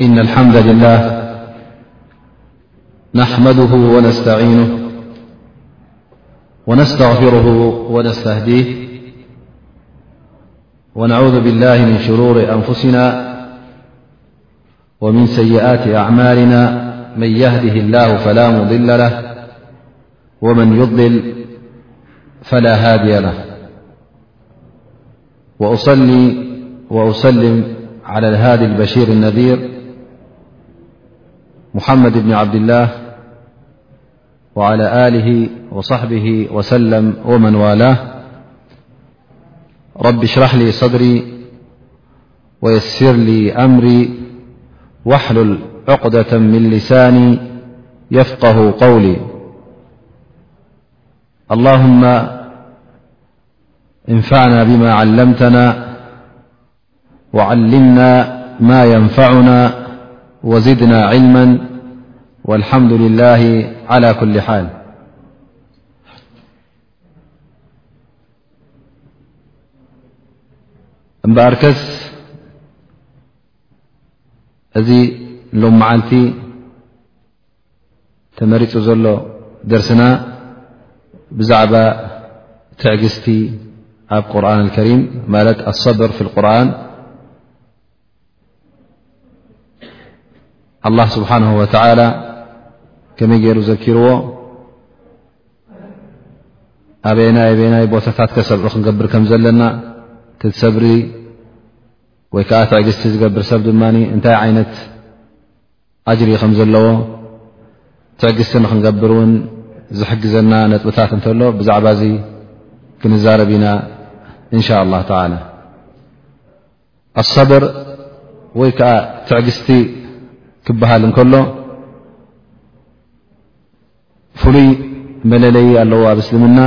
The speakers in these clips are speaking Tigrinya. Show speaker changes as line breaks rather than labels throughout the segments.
إن الحمد لله نحمده ونستعينه ونستغفره ونستهديه ونعوذ بالله من شرور أنفسنا ومن سيئات أعمالنا من يهده الله فلا مضل له ومن يضلل فلا هادي له وأصل وأسلم على الهادي البشير النذير محمد بن عبد الله وعلى آله وصحبه وسلم ومن والاه رب اشرح لي صدري ويسر لي أمري واحلل عقدة من لساني يفقه قولي اللهم انفعنا بما علمتنا وعلمنا ما ينفعنا وزدنا علما والحمد لله على كل حال بعركس أذ لم معلت ተመሪጹ ዘሎ ደርስና ብዛዕባ ትዕግስቲ ኣብ ቁርን ከሪም ማለት ኣሰብር ፍ ቁርን ኣላ ስብሓን ወተላ ከመይ ገይሩ ዘኪርዎ ኣበናይ ኣበናይ ቦታታት ከሰብሪ ክንገብር ከም ዘለና ክትሰብሪ ወይ ከዓ ትዕግስቲ ዝገብር ሰብ ድማ እንታይ ዓይነት ኣጅሪ ከም ዘለዎ ትዕግስቲ ንክንገብር እውን ዝሕግዘና ነጥብታት እንተሎ ብዛዕባ እዚ ክንዛረብ ኢና እንሻ ላ ተላ ኣሰብር ወይ ከዓ ትዕግስቲ ክበሃል እንከሎ ፍሉይ መለለዪ ኣለዎ ኣብ እስልምና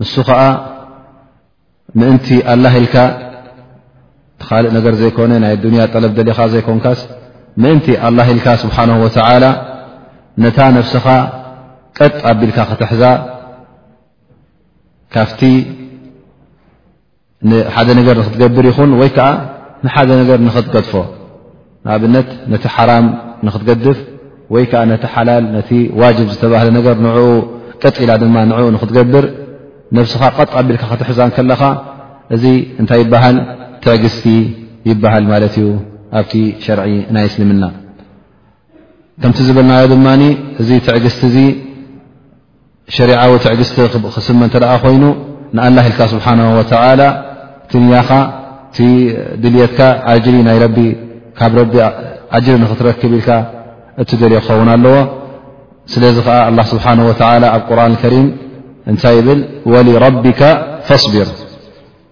ንሱ ከዓ ምእንቲ ኣላህ ኢልካ ኻልእ ነገር ዘይኮነ ናይ ኣዱንያ ጠለብ ደሊኻ ዘይኮንካስ ምእንቲ ኣላህ ኢልካ ስብሓን ወተላ ነታ ነፍስኻ ቀጥ ኣቢልካ ክትሕዛ ካብቲ ንሓደ ነገር ንክትገብር ይኹን ወይ ከዓ ንሓደ ነገር ንክትገድፎ ንኣብነት ነቲ ሓራም ንክትገድፍ ወይ ከዓ ነቲ ሓላል ነቲ ዋጅብ ዝተባህለ ነገር ንኡ ቀጥ ኢላ ድማ ንኡ ንክትገብር ነብስኻ ቀጥ ኣቢልካ ክትሕዛ ከለኻ እዚ እንታይ ይበሃል ትዕግስቲ ይበሃል ማለት እዩ ኣብቲ ሸርዒ ናይ እስልምና ከምቲ ዝበልናዮ ድማ እዚ ትዕግስቲ እዚ ሸሪዓዊ ትዕግስቲ ክስመ እተ ኮይኑ ንኣላህ ኢልካ ስብሓን ወተላ እቲ ንያኻ እቲ ድልየትካ ኣጅሪ ናይ ረቢ ካብ ረቢ ኣጅሪ ንክትረክብ ኢልካ እትደልዮ ክኸውን ኣለዎ ስለዚ ከዓ ኣላ ስብሓን ወተላ ኣብ ቁርን ከሪም እንታይ ይብል ወሊረቢካ ፈስቢር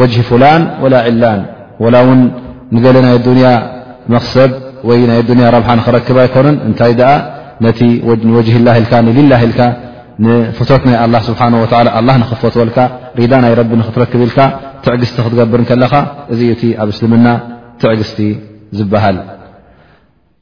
ወጅሂ ፍላን ወላ ዕላን ወላ እውን ንገለ ናይ ኣዱንያ መኽሰብ ወይ ናይ ኣዱንያ ረብሓ ንክረክብ ኣይኮነን እንታይ ደኣ ነቲ ንወጅሂ ላ ኢልካ ንሊላ ኢልካ ንፍቶት ናይ ኣላ ስብሓን ወላ ኣላ ንኽፈትወልካ ሪዳ ናይ ረቢ ንክትረክብ ኢልካ ትዕግስቲ ክትገብር ከለኻ እዚ እቲ ኣብ እስልምና ትዕግስቲ ዝበሃል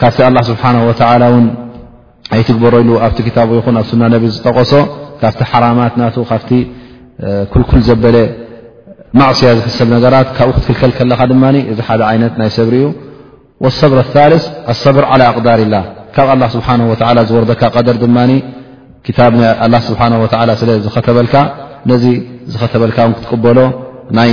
ካብቲ ኣላህ ስብሓን ወተዓላ እውን ኣይትግበሮ ኢሉ ኣብቲ ክታቡ ይኹን ኣብ ሱና ነቢ ዝጠቐሶ ካብቲ ሓራማት ናቱ ካብቲ ኩልኩል ዘበለ ማዕስያ ዝሕሰብ ነገራት ካብኡ ክትክልከል ከለኻ ድማ እዚ ሓደ ዓይነት ናይ ሰብሪ እዩ ወሰብር ታልስ ኣሰብር ዓላ ኣቅዳር ላ ካብ ኣላ ስብሓን ወተዓላ ዝወርደካ ቀደር ድማ ክታብ ናይ ኣላ ስብሓን ወተዓላ ስለ ዝኸተበልካ ነዚ ዝኸተበልካ እውን ክትቅበሎ ናይ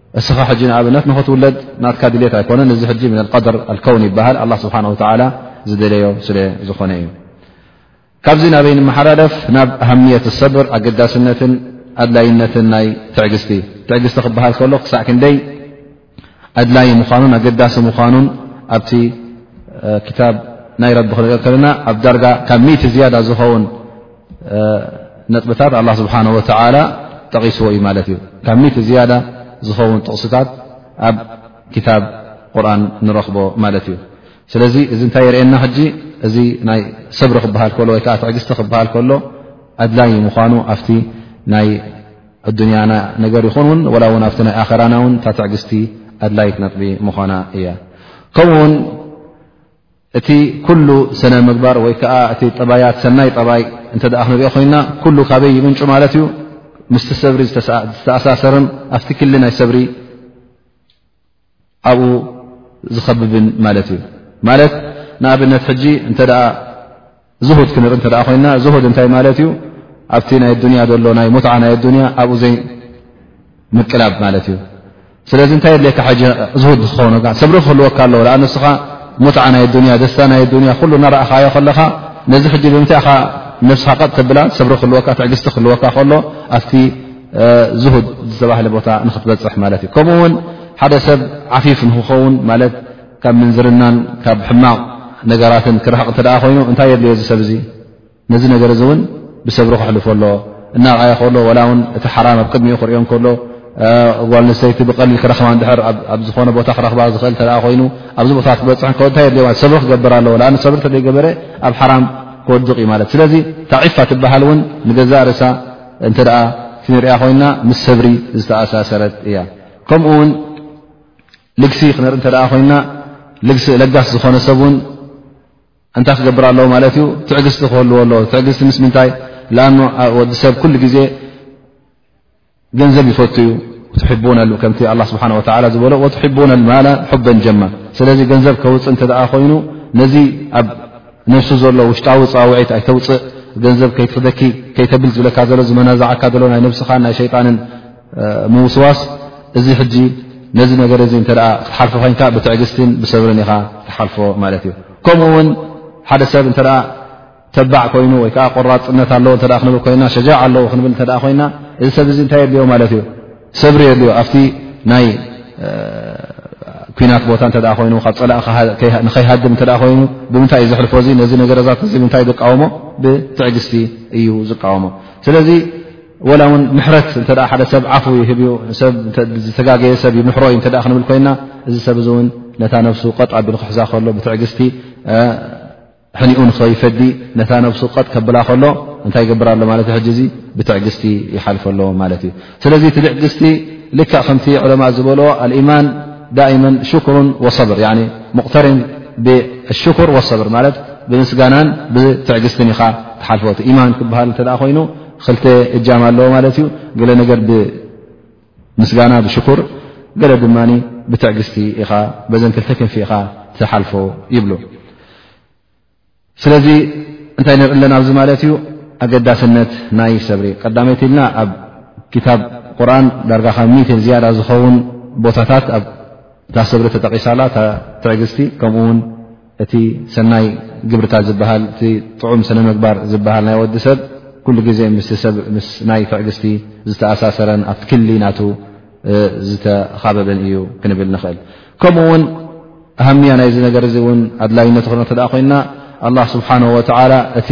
እስኻ ሕጂ ንኣብነት ንኽትውለድ ናትካ ድልት ኣይኮነን እዚ ሕጂ ምን ቀድር ኣልከውን ይበሃል ኣላ ስብሓን ወተላ ዝደለዮ ስለ ዝኾነ እዩ ካብዚ ናበይ ንመሓላለፍ ናብ ኣሃምየት ሰብር ኣገዳስነትን ኣድላይነትን ናይ ትዕግስቲ ትዕግስቲ ክበሃል ከሎ ክሳዕ ክንደይ ኣድላይ ምዃኑን ኣገዳሲ ምዃኑን ኣብቲ ክታብ ናይ ረቢ ክንሪኦ ከለና ኣብ ዳርጋ ካብ ሚት ዝያዳ ዝኸውን ነጥብታት ኣላ ስብሓን ወተላ ጠቒስዎ እዩ ማለት እዩ ካብ ሚት ዝያዳ ዝኸውን ጥቕስታት ኣብ ክታብ ቁርን ንረኽቦ ማለት እዩ ስለዚ እዚ እንታይ የርእየና ሕጂ እዚ ናይ ሰብሪ ክበሃል ከሎ ወይከዓ ትዕግስቲ ክበሃል ከሎ ኣድላይ ምኳኑ ኣብቲ ናይ ኣዱንያና ነገር ይኹን ውን ወላ እውን ኣብቲ ናይ ኣኸራና እውን እታ ትዕግስቲ ኣድላይት ነጥቢ ምዃና እያ ከምኡውን እቲ ኩሉ ሰነ ምግባር ወይ ከዓ እቲ ጠባያት ሰናይ ጠባይ እንተ ክንሪኦ ኮይና ኩሉ ካበይ ይምንጩ ማለት እዩ ምስቲ ሰብሪ ዝተኣሳሰርን ኣብቲ ክሊ ናይ ሰብሪ ኣብኡ ዝኸብብን ማለት እዩ ማለት ንኣብነት ሕጂ እንተ ዝሁድ ክንርኢ እተ ኮይና ዝሁድ እንታይ ማለት እዩ ኣብቲ ናይ ኣዱንያ ዘሎ ናይ ሙትዓ ናይ ኣዱንያ ኣብኡ ዘይ ምቅላብ ማለት እዩ ስለዚ እንታይ የድልካ ሕጂ ዝሁድ ንክኸውን ሰብሪ ክህልወካ ኣለዎ ኣ ንስኻ ሙትዓ ናይ ኣዱንያ ደስታ ናይ ኣዱንያ ኩሉ እናረእኻዮ ከለኻ ነዚ ሕጂ ብምንታይ ኢኻ ነብስኻ ቀጥ ተብላ ሰብሪ ክህልወካ ትዕግስቲ ክህልወካ ከሎ ኣብቲ ዝሁድ ዝተባህለ ቦታ ንክትበፅሕ ማለት እዩ ከምኡ ውን ሓደ ሰብ ዓፊፍ ንክኸውን ማለት ካብ ምንዝርናን ካብ ሕማቕ ነገራትን ክርሕቕ እተ ኮይኑ እንታይ የድልዮ እዚ ሰብ እዙ ነዚ ነገር እዚ እውን ብሰብሪ ክሕልፎ ኣለዎ እናርኣየ ከሎ ዋላ እውን እቲ ሓራም ኣብ ቅድሚኡ ክሪኦ ከሎ ጓል ንሰይቲ ብቀሊል ክረክባ ድር ኣብ ዝኾነ ቦታ ክረክባ ዝኽእል ተ ኮይኑ ኣብዚ ቦታ ክትበፅሕ ከ እንታይ የድልዮ ለት ሰብሪ ክገብር ኣለዎ ሰብሪ ተዘይገበረ ኣብ ሓራም ክወድቕ እዩ ማለት ስለዚ ታዒፋ ትበሃል እውን ንገዛእ ርእሳ እንተ ክንሪኣ ኮይና ምስ ሰብሪ ዝተኣሳሰረት እያ ከምኡ ውን ልግሲ ክነርኢ እንተ ኮይና ልግሲ ለጋስ ዝኾነ ሰብ ውን እንታይ ክገብር ኣለዎ ማለት እዩ ትዕግስቲ ክህልዎ ኣለዎ ትዕግስቲ ምስ ምንታይ ኣኑ ወዲ ሰብ ኩሉ ግዜ ገንዘብ ይፈቱ እዩ ትሕቡን ከምቲ ኣላ ስብሓን ወላ ዝበሎ ወትሕቡን ኣልማላ ሕበን ጀማ ስለዚ ገንዘብ ከውፅ እንተ ኮይኑ ነዚ ኣብ ነፍሱ ዘሎ ውሽጣዊ ፀዋውዒት ኣይተውፅእ ገንዘብ ከይትክደኪ ከይተብል ዝብለካ ዘሎ ዝመናዛዓካ ዘሎ ናይ ነብስኻን ናይ ሸይጣንን ምውስዋስ እዚ ሕጂ ነዚ ነገር እዚ እተ ክትሓልፎ ኮንካ ብትዕግስትን ብሰብርን ኢኻ ትሓልፎ ማለት እዩ ከምኡ ውን ሓደ ሰብ እተ ተባዕ ኮይኑ ወይ ከዓ ቆራፅነት ኣለዎ እ ክንብል ኮይና ሸጃዕ ኣለዎ ክንብል እተ ኮይና እዚ ሰብ ዚ እንታይ የድልዮ ማለት እዩ ሰብሪ የድልዮ ኣብቲ ናይ ኩናት ቦታ እተ ኮይኑ ካብ ፀላእ ንኸይሃድም እተ ኮይኑ ብምንታይ እዩ ዘሕልፎ እ ነዚ ነገረዛት ምንታይ ዝቃወሞ ብትዕግስቲ እዩ ዝቃወሞ ስለዚ ወላ እውን ምሕረት እተ ሓደ ሰብ ዓፉ ይህብ ዩ ሰብ ዝተጋገየ ሰብ ይምሕሮ እዩ እ ክንብል ኮይና እዚ ሰብ እዚ እውን ነታ ነብሱ ቀጥ ኣቢሉ ክሕዛ ከሎ ብትዕግስቲ ሕኒኡ ንኸይፈዲ ነታ ነብሱ ቀጥ ከብላ ከሎ እንታይ ይገብር ኣሎ ማለት ዩ ሕጂ እዚ ብትዕግስቲ ይሓልፈ ኣለዎ ማለት እዩ ስለዚ ትዕግስቲ ልካ ከምቲ ዕለማ ዝበልዎ ኣልኢማን ዳእመን ሽክሩን ወሰብር ሙቕተሪን ብሽክር ወሰብር ማለት ብምስጋናን ብትዕግስትን ኢኻ ትሓልፈ ኢማን ክበሃል እተ ኮይኑ ክልተ እጃም ኣለዎ ማለት እዩ ገለ ነገር ብምስጋና ብሽኩር ገለ ድማ ብትዕግስቲ ኢኻ በዘን ክልተ ክንፊ ኢኻ ትሓልፎ ይብሉ ስለዚ እንታይ ንርኢ ኣለና ኣብዚ ማለት እዩ ኣገዳስነት ናይ ሰብሪ ቀዳመይቲ ኢልና ኣብ ክታብ ቁርን ዳርጋ ካብ ሚት ዝያዳ ዝኸውን ቦታታት ኣብታ ሰብሪ ተጠቂሳላ ትዕግስቲ ከምኡውን እቲ ሰናይ ግብርታት ዝበሃል እቲ ጥዑም ስነ ምግባር ዝበሃል ናይ ወዲ ሰብ ኩሉ ግዜ ምስቲ ሰብ ምስ ናይ ትዕግስቲ ዝተኣሳሰረን ኣብቲ ክሊ ናቱ ዝተኻበበን እዩ ክንብል ንኽእል ከምኡ ውን ኣሃምያ ናይዚ ነገር እዚ እውን ኣድላይነት ክ እተ ኮይና ኣላ ስብሓን ወተላ እቲ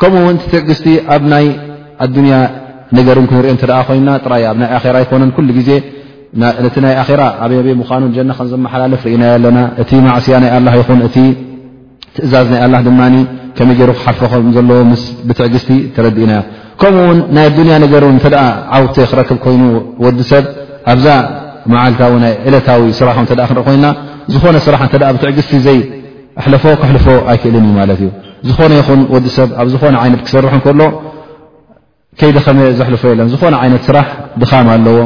ከምኡ ውን ትዕግስቲ ኣብ ናይ ኣዱንያ ነገር ክንሪኦ እተ ኮይና ጥራይ ኣብ ናይ ኣራ ኣይኮነን ኩሉ ግዜ ነቲ ናይ ኣራ ኣበይ ኣበይ ምኳኑ ጀና ከዘመሓላልፍ ርኢናዮ ኣለና እቲ ማዕስያ ናይ ኣላ ይኹን እቲ ትእዛዝ ናይ ኣላ ድማ ከመይ ገይሩ ክሓልፈ ከም ዘለዎ ምስ ብትዕግስቲ ተረዲእናዮ ከምኡ ውን ናይ ኣዱንያ ነገር ን እተ ዓውቲ ክረክብ ኮይኑ ወዲ ሰብ ኣብዛ መዓልታዊ ናይ ዕለታዊ ስራሖ እተ ክንርኢ ኮይና ዝኾነ ስራሕ እተ ብትዕግስቲ ዘይ ኣሕለፎ ክሕልፎ ኣይክእልን እዩ ማለት እዩ ዝኾነ ይኹን ወዲ ሰብ ኣብ ዝኾነ ዓይነት ክሰርሕ ከሎ ከይደኸመ ዘሕልፎ የለን ዝኾነ ዓይነት ስራሕ ድኻም ኣለዎ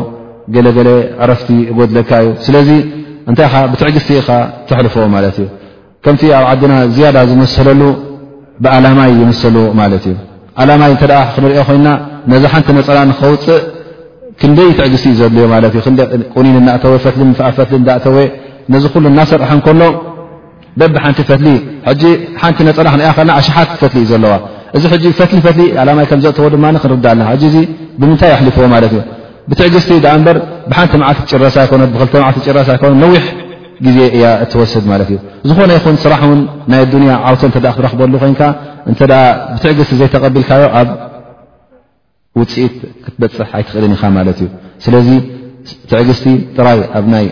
ገለገለ ዕረፍቲ ጎድለካ እዩ ስለዚ እንታይ ብትዕግስቲ ኢኻ ተሕልፎ ማለት እዩ ከምቲ ኣብ ዓድና ዝያዳ ዝመሰለሉ ብኣላማይ ይምሰሉ ማለት እዩ ኣላማይ እተ ክንሪኦ ኮይና ነዚ ሓንቲ ነፀላ ንኸውፅእ ክንደይ ትዕግስቲ እዩ ዘድልዮ ማለት እዩ ቁኒን እናእተወ ፈትሊ ፈትሊ እዳእተወ ነዚ ኩሉ እናሰርሐ ከሎ በብ ሓንቲ ፈትሊ ሕጂ ሓንቲ ነፀላ ክንሪኣ ከልና ኣሽሓት ፈትሊ እዩ ዘለዋ እዚ ሕጂ ፈትሊ ፈትሊ ኣላማይ ከምዘእተዎ ድማ ክንርዳ ኣለና ሕዚ እዚ ብምንታይ ኣሕልፍዎ ማለት እዩ ብትዕግስቲ ዳኣ እምበር ብሓንቲ መዓልቲ ትጭረስ ኣይኮነ ብክልተ መዓልቲ ትጭረስ ኣይኮነ ነዊሕ ግዜ እያ እትወስድ ማለት እዩ ዝኾነ ይኹን ስራሕ ውን ናይ ኣዱንያ ዓውተ እተ ክትረክበሉ ኮይንካ እንተ ብትዕግስቲ ዘይተቐቢልካዮ ኣብ ውፅኢት ክትበፅሕ ኣይትኽእልን ኢኻ ማለት እዩ ስለዚ ትዕግስቲ ጥራይ ኣብ ናይ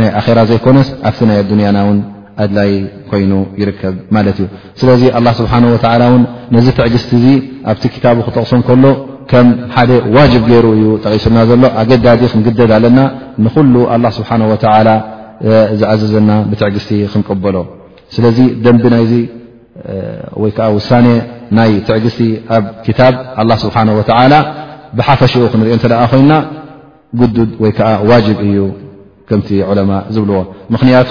ናይ ኣኼራ ዘይኮነስ ኣብቲ ናይ ኣዱንያና እውን ኣድላይ ኮይኑ ይርከብ ማለት እዩ ስለዚ ኣላ ስብሓን ወተላ እውን ነዚ ትዕግስቲ እዚ ኣብቲ ክታቡ ክጠቕሶ ከሎ ከም ሓደ ዋጅብ ገይሩ እዩ ጠቒሱልና ዘሎ ኣገዳዲ ክንግደድ ኣለና ንኩሉ ኣላ ስብሓን ወተላ ዝኣዘዘና ብትዕግስቲ ክንቀበሎ ስለዚ ደንቢ ናይዚ ወይ ከዓ ውሳነ ናይ ትዕግስቲ ኣብ ክታብ ኣላ ስብሓን ወተላ ብሓፈሽኡ ክንሪኦ እንተ ደኣ ኮይና ግዱድ ወይ ከዓ ዋጅብ እዩ ከምቲ ዑለማ ዝብልዎ ምክንያቱ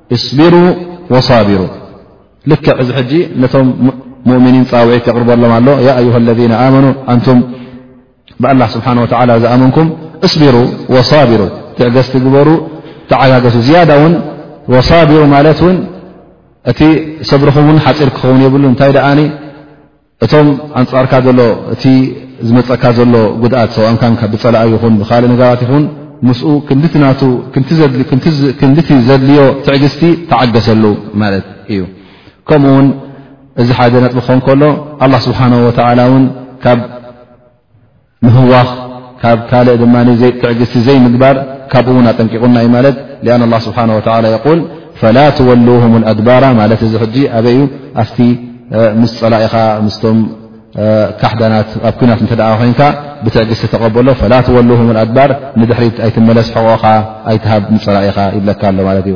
እስቢሩ ወሳቢሩ ልክዕ እዚ ሕጂ ነቶም ሙእምኒን ፃውዒት የቕርበሎም ኣሎ ያ ኣዩሃ ለذና ኣመኑ ኣንቱም ብኣላ ስብሓን ወተላ ዝኣመንኩም እስቢሩ ወሳቢሩ ትዕገስቲ ግበሩ ተዓጋገሱ ዝያዳ እውን ወሳቢሩ ማለት እውን እቲ ሰብርኹም ውን ሓፂር ክኸውን የብሉ እንታይ ደኣ እቶም ኣንጻርካ ዘሎ እቲ ዝመፀካ ዘሎ ጉድኣት ሰውኣንካ ካብ ብፀላኣ ይኹን ብካልእ ነገራት ይኹን ምስኡ ክንድቲ ናቱ ክንድቲ ዘድልዮ ትዕግስቲ ተዓገሰሉ ማለት እዩ ከምኡ ውን እዚ ሓደ ነጥቢ ክኸውን ከሎ ኣላ ስብሓን ወተዓላ እውን ካብ ምህዋኽ ካብ ካልእ ድማ ትዕግስቲ ዘይምግባር ካብኡ እውን ኣጠንቂቑና እዩ ማለት ኣን ላ ስብሓን ወላ የቁል ፈላ ትወሉሁም ኣድባራ ማለት እዚ ሕጂ ኣበይ እዩ ኣብቲ ምስ ፀላኢኻ ምስቶም ካሕዳናት ኣብ ኩናት እተ ኮንካ ብትዕግስቲ ተቐበሎ ፈላ ትወሉሁም ኣድባር ንድሕሪት ኣይትመለስ ሕቆኻ ኣይትሃብ ንፀላኢኻ ይብለካ ኣሎ ማለት እዩ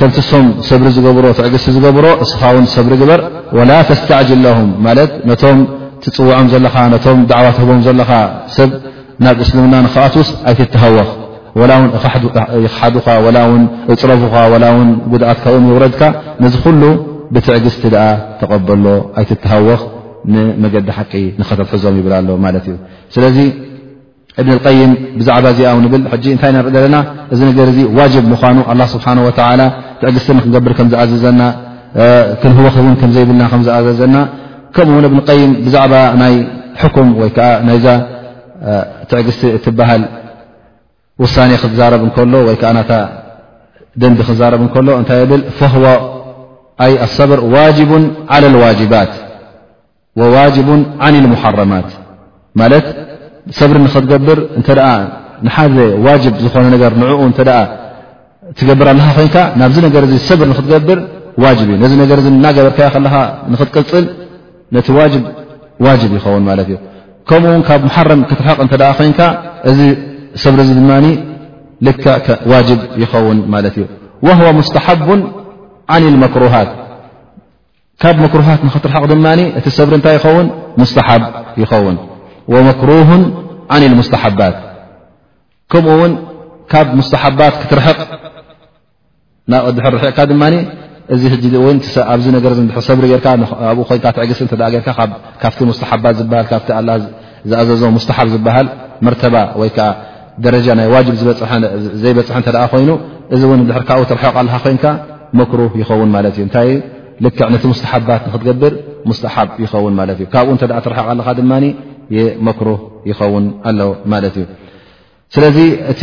ከምቲ እሶም ሰብሪ ዝገብሮ ትዕግስቲ ዝገብሮ እስኻ ውን ሰብሪ ግበር ወላ ተስተዕጅል ለሁም ማለት ነቶም ትፅውዖም ዘለኻ ነቶም ዳዕዋ ትህቦም ዘለኻ ሰብ ናብ እስልምና ንክኣትውስ ኣይትተሃወኽ ወላ ውን ይክሓዱኻ ወላ ውን እፅረፉኻ ወላ ውን ጉድኣት ካብኦም የውረድካ ነዚ ኩሉ ብትዕግስቲ ደኣ ተቐበሎ ኣይትተሃወኽ ንመገዲ ሓቂ ንኸተትሕዞም ይብል ኣሎ ማለት እዩ ስለዚ እብኒ ልቀይም ብዛዕባ እዚኣ ው ንብል ሕጂ እንታይ ንርኢ ዘለና እዚ ነገር እዚ ዋጅብ ምዃኑ ኣላ ስብሓን ወተላ ትዕግስቲ ንክንገብር ከም ዝኣዘዘና ክንህወኽ እውን ከም ዘይብልና ከም ዝኣዘዘና ከምኡ ውን እብኒ ቀይም ብዛዕባ ናይ ሕኩም ወይ ከዓ ናይዛ ትዕግስቲ እትበሃል ውሳኔ ክዛረብ እንከሎ ወይ ከዓ ናታ ደንቢ ክዛረብ እንከሎ እንታይ ብል ፈህዋ ኣይ ኣሰብር ዋጅቡን ዓላ ልዋጅባት ወዋጅቡን ዓን ልሙሓረማት ማለት ሰብሪ ንኸትገብር እንተ ንሓደ ዋጅብ ዝኾነ ነገር ንዕኡ እተ ትገብር ኣለኻ ኮይንካ ናብዚ ነገር እዚ ሰብሪ ንክትገብር ዋጅብ እዩ ነዚ ነገር እ እናገበርካዮ ከለኻ ንኽትቅፅል ነቲ ዋጅብ ዋጅብ ይኸውን ማለት እዩ ከምኡ ውን ካብ መሓረም ክትርሕቕ እንተ ኮይንካ እዚ ሰብሪ እዚ ድማ ልክ ዋጅብ ይኸውን ማለት እዩ ወህወ ሙስተሓቡን ዓን ልመክሩሃት ካብ መክሩሃት ንክትርሕቕ ድማ እቲ ሰብሪ እንታይ ይኸውን ሙስተሓብ ይኸውን ወመክሩሁን ዓን ልሙስተሓባት ከምኡ ውን ካብ ሙስተሓባት ክትርሕቕ ድሕር ርሕቕካ ድማ እዚ ኣብዚ ነገር ድር ሰብሪ ርካ ኣብኡ ኮይንካ ትዕግስቲ እተ ርካ ካብቲ ሙስተሓባት ዝበሃል ካብቲ ኣላ ዝኣዘዞ ሙስተሓብ ዝበሃል መርተባ ወይከዓ ደረጃ ናይ ዋጅብ ዘይበፅሐ እተ ኮይኑ እዚ እውን ድሕር ካብኡ ትርሐቕ ኣለካ ኮይንካ መክሩህ ይኸውን ማለት እዩ እንታይ ልክዕ ነቲ ሙስተሓባት ንክትገብር ሙስተሓብ ይኸውን ማለት እዩ ካብኡ እተ ትርሐቕ ኣለካ ድማ መክሩህ ይኸውን ኣሎ ማለት እዩ ስለዚ እቲ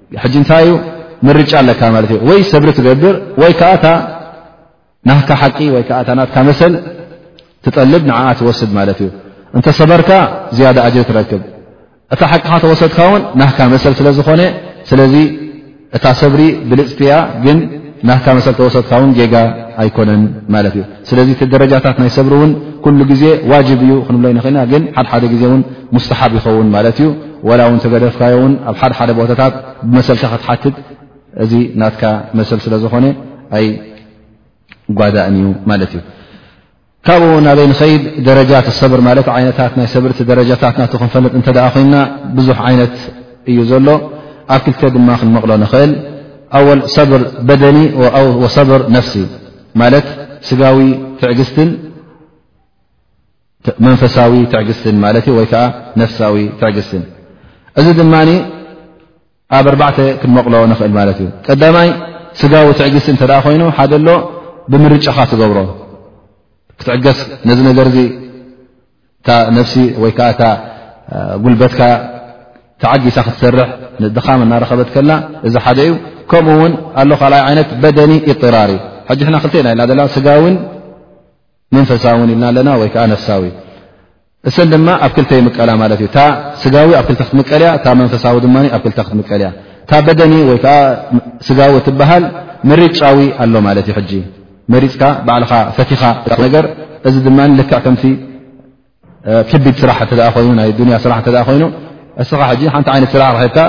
ሕጂ እንታይ እዩ ምርጫ ኣለካ ማለት እዩ ወይ ሰብሪ ትገብር ወይ ከዓ እታ ናካ ሓቂ ወይ ከዓ እታ ናትካ መሰል ትጠልብ ንዓኣ ትወስድ ማለት እዩ እንተ ሰበርካ ዝያዳ ኣጅር ትረክብ እታ ሓቂካ ተወሰድካ እውን ናካ መሰል ስለ ዝኾነ ስለዚ እታ ሰብሪ ብልፅቲ እያ ግን ናካ መሰል ተወሰድካ እውን ጌጋ ኣይኮነን ማለት እዩ ስለዚ እቲ ደረጃታት ናይ ሰብሪ እውን ኩሉ ግዜ ዋጅብ እዩ ክንብሎ ይንክእልና ግን ሓደሓደ ግዜ እውን ሙስተሓብ ይኸውን ማለት እዩ ዋላ እውን ተገደፍካዮ እውን ኣብ ሓደሓደ ቦታታት ብመሰልካ ክትሓትት እዚ ናትካ መሰል ስለ ዝኾነ ኣይ ጓዳእን እዩ ማለት እዩ ካብኡ ናበይ ንኸይድ ደረጃት ሰብር ማለት ዓይነታት ናይ ሰብርቲ ደረጃታት ናቱ ክንፈልጥ እንተ ኮይና ብዙሕ ዓይነት እዩ ዘሎ ኣብ ክልተ ድማ ክንመቕሎ ንኽእል ኣወል ሰብር በደኒ ወሰብር ነፍሲ ማለት ስጋዊ ትዕግስትን መንፈሳዊ ትዕግስትን ማለት እዩ ወይ ከዓ ነፍሳዊ ትዕግስትን እዚ ድማ ኣብ ኣርባዕተ ክንመቕሎ ንኽእል ማለት እዩ ቀዳማይ ስጋዊ ትዕግስቲ እንተ ኮይኑ ሓደ ኣሎ ብምርጫኻ ትገብሮ ክትዕገስ ነዚ ነገር እዚ ነፍሲ ወይ ከዓ እታ ጉልበትካ ተዓጊሳ ክትሰርሕ ንድኻም እናረኸበት ከላ እዚ ሓደ እዩ ከምኡ ውን ኣሎ ካልኣይ ዓይነት በደኒ ጥራሪ ሕጂ ሕና ክልተ ኢና ኢልና ዘለና ስጋዊን መንፈሳዊ ውን ኢልና ኣለና ወይ ከዓ ነፍሳዊ እሰን ድማ ኣብ ክልተ ይምቀላ ማለት እዩ እታ ስጋዊ ኣብ ክልተ ክትምቀል እያ እታ መንፈሳዊ ድማ ኣብ ክልተ ክትምቀል እያ እታ በደኒ ወይከዓ ስጋዊ ትበሃል ምርጫዊ ኣሎ ማለት እዩ ሕጂ መሪፅካ ባዕልኻ ፈቲኻ ነገር እዚ ድማ ልክዕ ከምቲ ክቢድ ስራሕ እተ ኮይኑ ናይ ዱንያ ስራሕ እተ ኮይኑ እስኻ ሕጂ ሓንቲ ዓይነት ስራሕ ረኪብካ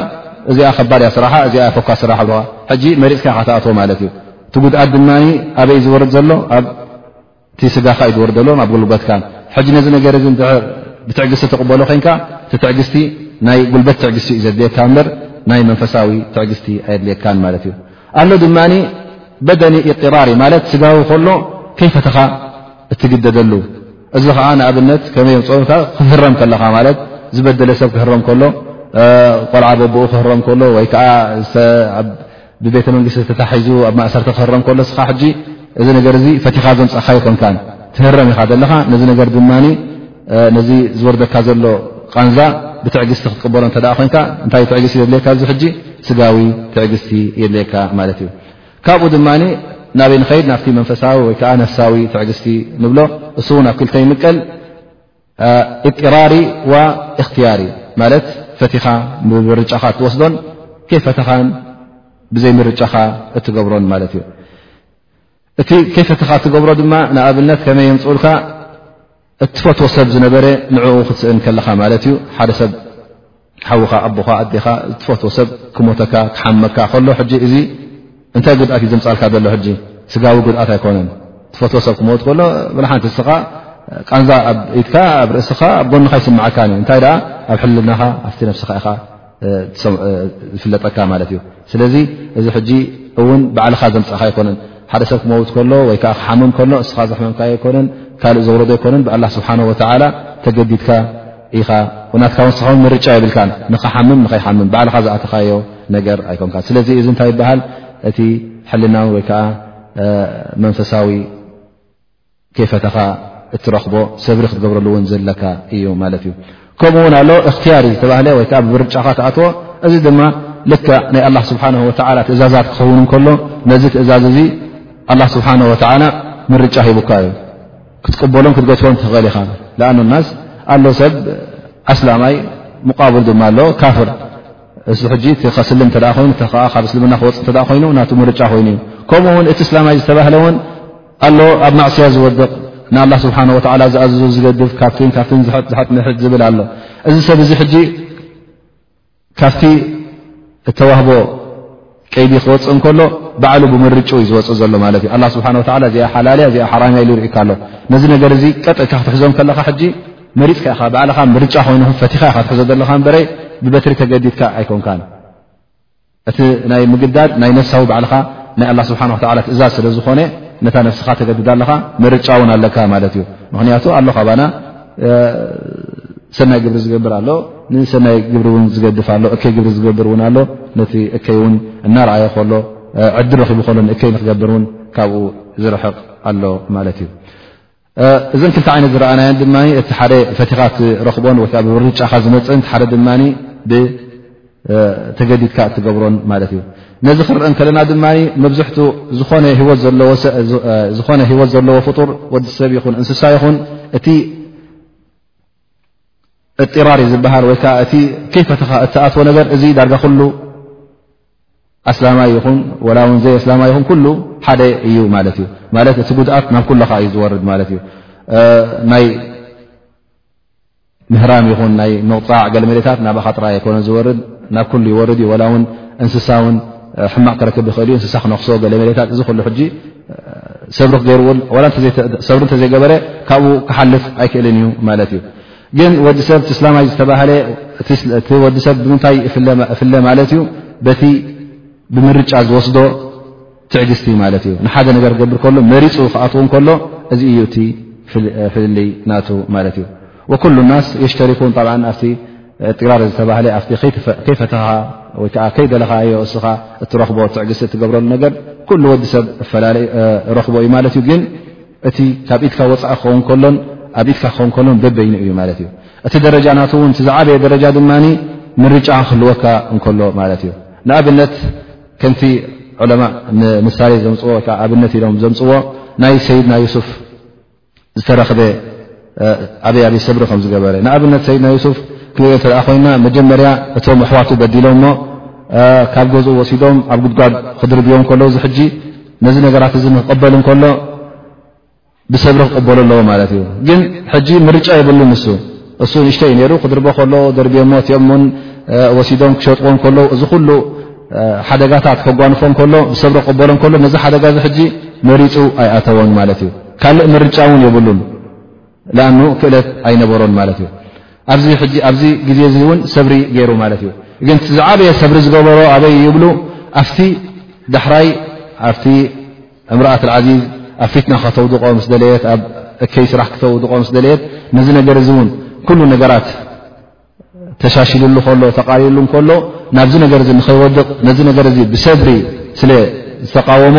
እዚኣ ከባድ እያ ስራሓ እዚኣ ፎካ ስራሕ ኣለዋ ሕጂ መሪፅካ ካ ትኣትዎ ማለት እዩ እቲ ጉድኣት ድማ ኣበይ ዝወርድ ዘሎ ኣብቲ ስጋኻ እዩ ዝወርድ ዘሎ ኣብ ጉልበትካ ሕጂ ነዚ ነገር እዚ ብትዕግስቲ ትቕበሎ ኮንካ እቲ ትዕግስቲ ናይ ጉልበት ትዕግስቲ እዩ ዘድልየካ እምበር ናይ መንፈሳዊ ትዕግስቲ ኣየድልየካን ማለት እዩ ኣሎ ድማ በደኒ እራሪ ማለት ስጋዊ ከሎ ከይፈተኻ እትግደደሉ እዚ ከዓ ንኣብነት ከመይ ም ፀወታ ክህረም ከለኻ ማለት ዝበደለ ሰብ ክህረም ከሎ ቆልዓ በቦኡ ክህረም ከሎ ወይ ከዓ ብቤተ መንግስቲ ተታሒዙ ኣብ ማእሰርቲ ክህረም ከሎ ስኻ ሕጂ እዚ ነገር እዚ ፈቲኻ ዘምፃእካ ይኮንካ ትህረም ኢኻ ዘለኻ ነዚ ነገር ድማ ነዚ ዝወርደካ ዘሎ ቃንዛ ብትዕግስቲ ክትቅበሎ እተ ኮንካ እንታይ ትዕግስቲ ዘድልየካ ኣብዚ ሕጂ ስጋዊ ትዕግስቲ የድልየካ ማለት እዩ ካብኡ ድማ ናበይ ንኸይድ ናብቲ መንፈሳዊ ወይከዓ ነፍሳዊ ትዕግስቲ ንብሎ እሱ እውን ኣብ ክልተ ይምቀል እጥራሪ ዋ እክትያሪ ማለት ፈቲኻ ምርጫኻ እትወስዶን ከይፈተኻን ብዘይ ምርጫኻ እትገብሮን ማለት እዩ እቲ ከይፈተኻ እትገብሮ ድማ ንኣብነት ከመይ የምፅኡልካ እትፈትዎ ሰብ ዝነበረ ንዕኡ ክትስእን ከለኻ ማለት እዩ ሓደ ሰብ ሓውኻ ኣቦኻ ኣዴኻ እትፈትዎ ሰብ ክሞተካ ክሓመካ ከሎ ሕጂ እዚ እንታይ ጉድኣት እዩ ዘምፃልካ ዘሎ ሕጂ ስጋዊ ጉድኣት ኣይኮነን ትፈትዎ ሰብ ክመት ከሎ ብልሓንቲ እስኻ ቃንዛ ኣብ ኢትካ ኣብ ርእስኻ ኣብ ጎንኻ ይስምዓካን እዩ እንታይ ደኣ ኣብ ሕልናኻ ኣብቲ ነብስኻ ኢኻ ዝፍለጠካ ማለት እዩ ስለዚ እዚ ሕጂ እውን ባዕልኻ ዘምፅእኻ ኣይኮነን ሓደ ሰብ ክመውት ከሎ ወይ ከዓ ክሓምም ከሎ እስኻ ዘሕመምካ ኣይኮነን ካልእ ዘውረዶ ኣይኮነን ብኣላ ስብሓን ወተዓላ ተገዲድካ ኢኻ ናትካ ወስኻ ውን ምርጫ የብልካ ንክሓምም ንኸይሓምም ባዕልኻ ዝኣተኻዮ ነገር ኣይኮንካ ስለዚ እዚ እንታይ ይበሃል እቲ ሕልናዊ ወይከዓ መንፈሳዊ ከይፈተኻ እትረኽቦ ሰብሪ ክትገብረሉ እውን ዘለካ እዩ ማለት እዩ ከምኡ ውን ኣሎ እክትያር እዩ ዝተባህለ ወይ ከዓ ብብርጫኻ ትኣትዎ እዚ ድማ ልክ ናይ ኣላ ስብሓን ወተላ ትእዛዛት ክኸውን እንከሎ ነዚ ትእዛዝ እዚ ኣላ ስብሓን ወተላ ምርጫ ሂቡካ እዩ ክትቅበሎን ክትገትፎን ትኽእል ኢኻ ንኣ ናስ ኣሎ ሰብ ኣስላማይ ሙቃብል ድማ ኣሎ ካፍር እዚ ሕጂ ከስልም እተ ኮይኑ ካብ እስልምና ክወፅ እተ ኮይኑ ናቱ ምርጫ ኮይኑ እዩ ከምኡ ውን እቲ እስላማይ ዝተባህለ ውን ኣሎ ኣብ ማዕስያ ዝወድቕ ንኣላ ስብሓን ወላ ዝኣዘዞ ዝገድፍ ካብቲ ካብ ዝሐጥ ንሕጥ ዝብል ኣሎ እዚ ሰብ እዚ ሕጂ ካብቲ እተዋህቦ ቀይዲ ክወፅእ እንከሎ ባዕሉ ብምርጭ እዩ ዝወፅእ ዘሎ ማለት እዩ ኣላ ስብሓን ወላ እዚኣ ሓላልያ እዚኣ ሓራምያ ኢሉ ይርእካ ኣሎ ነዚ ነገር እዚ ቀጥእካ ክትሕዞም ከለካ ሕጂ መሪፅካ ኢኻ ባዕልኻ ምርጫ ኮይኑ ፈቲኻ ኢካ ትሕዞ ዘለካ በረ ብበትሪ ተገዲድካ ኣይኮንካን እቲ ናይ ምግዳድ ናይ ነፍሳዊ ባዕልኻ ናይ ኣላ ስብሓን ወተላ ትእዛዝ ስለ ዝኾነ ነታ ነፍስኻ ተገድዳ ኣለኻ መርጫ እውን ኣለካ ማለት እዩ ምክንያቱ ኣሎ ካባና ሰናይ ግብሪ ዝገብር ኣሎ ንሰናይ ግብሪ እውን ዝገድፍ ኣሎ እከይ ግብሪ ዝገብር እውን ኣሎ ነቲ እከይ እውን እናርኣየ ከሎ ዕድል ረኪቡ ከሎ ንእከይ ንክገብር እውን ካብኡ ዝርሕቕ ኣሎ ማለት እዩ እዘን ክልተ ዓይነት ዝረኣናየን ድማ እቲ ሓደ ፈቲኻ ትረኽቦን ወይከዓ ብርጫኻ ዝመፅእን ሓደ ድማ ብተገዲድካ እትገብሮን ማለት እዩ ነዚ ክንርአ ከለና ድማ መብዝሕቱ ዝኾነ ሂወት ዘለዎ ፍጡር ወዲሰብ ይኹን እንስሳ ይኹን እቲ እጢራር ዝበሃል ወይከዓ እቲ ከይፈትኻ እትኣትዎ ነገር እዚ ዳርጋ ኩሉ ኣስላማይ ይኹን ወላ ውን ዘይ ኣስላማይ ይኹን ኩሉ ሓደ እዩ ማለት እዩ ማለት እቲ ጉድኣት ናብ ኩለኻ እዩ ዝወርድ ማለት እዩ ናይ ምህራም ይኹን ናይ ምቕፃዕ ገለ መሬታት ናብኻ ጥራይ ኣይኮነ ዝወርድ ናብ ኩሉ ይወርድ እዩ ወላ ውን እንስሳ ውን ሕማቕ ክረክብ ይኽእል እዩ እንስሳ ክነክሶ ገለ መሬታት እዚ ኩሉ ሕጂ ሰብሪ ክገይርዎ ሰብሪ እንተዘይገበረ ካብኡ ክሓልፍ ኣይክእልን እዩ ማለት እዩ ግን ወዲ ሰብ እቲ ስላማይ ዝተባህለ እቲ ወዲ ሰብ ብምንታይ እፍለ ማለት እዩ በቲ ብምርጫ ዝወስዶ ትዕግስቲ ማለት እዩ ንሓደ ነገር ገብር ከሎ መሪፁ ክኣትው ከሎ እዚ እዩ እቲ ፍልልይ ናቱ ማለት እዩ ወኩሉ ናስ የሽተሪኩን ብ ኣብቲ ጢራር ዝተባህለ ኣብቲ ከይፈተኻ ወይከዓ ከይደለኻ ዮ እስኻ እትረኽቦ ትዕግስቲ እትገብረሉ ነገር ኩሉ ወዲ ሰብ እፈላለ ረኽቦ እዩ ማለት እዩ ግን እቲ ካብ ኢድካ ወፃኢ ክኸውን ከሎን ኣብ ኢድካ ክኸውን ከሎን በበይኑ እዩ ማለት እዩ እቲ ደረጃ ናት እውን ዝዓበየ ደረጃ ድማ ምርጫ ክህልወካ እንከሎ ማለት እዩ ንኣብነት ከምቲ ዑለማ ንምሳሌ ዘምፅዎ ወይከዓ ኣብነት ኢሎም ዘምፅዎ ናይ ሰይድና ዩሱፍ ዝተረኽበ ኣበይ ኣበይ ሰብሪ ከም ዝገበረ ንኣብነት ሰይድና ዩሱፍ ክንሪኦ እተ ኮይና መጀመርያ እቶም ኣሕዋቱ በዲሎ ሞ ካብ ገዝኡ ወሲዶም ኣብ ጉድጓድ ክድርብዮም ከሎ እዚ ሕጂ ነዚ ነገራት እዚ ንክቐበል እንከሎ ብሰብሪ ክቕበሉ ኣለዎ ማለት እዩ ግን ሕጂ ምርጫ የብሉ ንሱ እሱ ንእሽተ እዩ ነይሩ ክድርቦ ከሎ ደርብዮሞ እቲኦም ን ወሲዶም ክሸጥዎም ከሎ እዚ ኩሉ ሓደጋታት ከጓንፎም ከሎ ብሰብሪ ክቕበሎ ከሎ ነዚ ሓደጋ እዚ ሕጂ መሪፁ ኣይኣተዎን ማለት እዩ ካልእ ምርጫ እውን የብሉን ኣ ክእለት ኣይነበሮን ማለት እዩ ኣብዚ ግዜ እዚ እውን ሰብሪ ገይሩ ማለት እዩ ግን ዝዓበየ ሰብሪ ዝገበሮ ኣበይ ይብሉ ኣብቲ ዳሕራይ ኣብቲ እምርኣት ዓዚዝ ኣብ ፊትና ከተውድቆ ምስ ደለየት ኣብ እከይ ስራሕ ክተውድቆ ምስ ደለየት ነዚ ነገር እዚ እውን ኩሉ ነገራት ተሻሽልሉ ከሎ ተቓሪሉ ከሎ ናብዚ ነገር እዚ ንኸይወድቕ ነዚ ነገር እዚ ብሰብሪ ስለ ዝተቃወሞ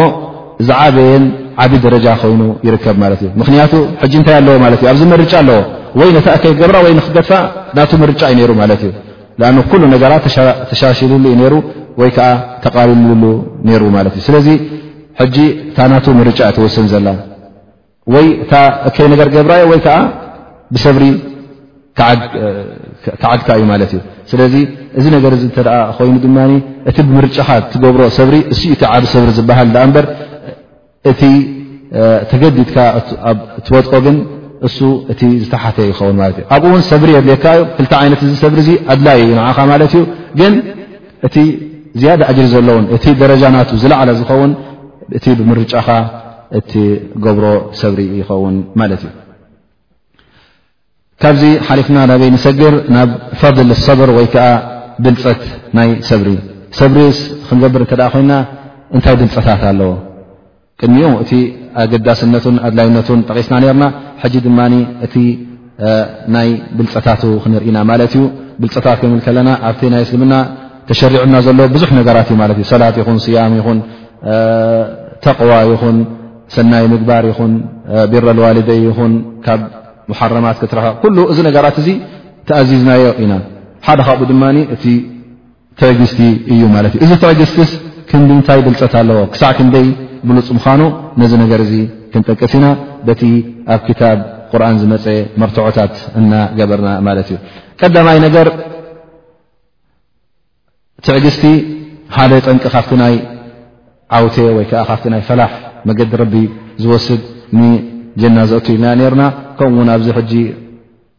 ዝዓበየን ዓብ ደረጃ ኮይኑ ይርከብ ማለት እዩ ምክንያቱ ሕጂ እንታይ ኣለዎ ማለት እዩ ኣብዚ ምርጫ ኣለዎ ወይ ነታ ከይገብራ ወይ ንክገድፋ ናቱ ምርጫ እዩ ነይሩ ማለት እዩ ኣ ኩሉ ነገራት ተሻሽልሉ እዩ ነይሩ ወይ ከዓ ተቃሪልሉ ነይሩ ማለት እዩ ስለዚ ሕጂ እታ ናቱ ምርጫ እትወስን ዘላ ወይ እታ እከይ ነገር ገብራ እዮ ወይ ከዓ ብሰብሪ ክዓግታ እዩ ማለት እዩ ስለዚ እዚ ነገር እዚ እተ ኮይኑ ድማ እቲ ብምርጫኻ ትገብሮ ሰብሪ እሱ እቲ ዓብ ሰብሪ ዝበሃል ኣ እምበር እቲ ተገዲድካ ኣብ ትወጥቆ ግን እሱ እቲ ዝተሓተ ይኸውን ማለት እዩ ኣብኡ እውን ሰብሪ የድልካ እዩ ክልተ ዓይነት እዚ ሰብሪ እዚ ኣድላይ እዩ ንዓኻ ማለት እዩ ግን እቲ ዝያዳ ኣጅሪ ዘለዎን እቲ ደረጃ ናቱ ዝለዓለ ዝኸውን እቲ ብምርጫኻ እቲ ገብሮ ሰብሪ ይኸውን ማለት እዩ ካብዚ ሓሊፍና ናበይ ንሰግር ናብ ፈضል ሰብር ወይ ከዓ ብልፀት ናይ ሰብሪ ሰብሪስ ክንገብር እተ ኮይና እንታይ ብልፀታት ኣለዎ ቅድሚኡ እቲ ኣገዳስነቱን ኣድላይነቱን ጠቒስና ነርና ሕጂ ድማ እቲ ናይ ብልፀታቱ ክንርኢና ማለት እዩ ብልፀታት ክንብል ከለና ኣብቲ ናይ እስልምና ተሸሪዑና ዘሎ ብዙሕ ነገራት እዩ ማለት እዩ ሰላት ይኹን ስያም ይኹን ተቕዋ ይኹን ሰናይ ምግባር ይኹን ቢረልዋልደይ ይኹን ካብ ሙሓረማት ክትረሕቕ ኩሉ እዚ ነገራት እዚ ተኣዚዝናዮ ኢና ሓደ ካብኡ ድማ እቲ ትረግስቲ እዩ ማለት እዩ እዚ ትረግስትስ ክንዲ እንታይ ብልፀት ኣለዎ ክሳዕ ክንደይ ብሉፅ ምዃኑ ነዚ ነገር እዚ ክንጠቅስ ኢና በቲ ኣብ ክታብ ቁርን ዝመፀ መርትዖታት እናገበርና ማለት እዩ ቀዳማይ ነገር ትዕግስቲ ሓደ ጠንቂ ካብቲ ናይ ዓውተ ወይ ከዓ ካብቲ ናይ ፈላሕ መገዲ ረቢ ዝወስድ ንጀና ዘእቱ ኢልና ነርና ከምኡውን ኣብዚ ሕጂ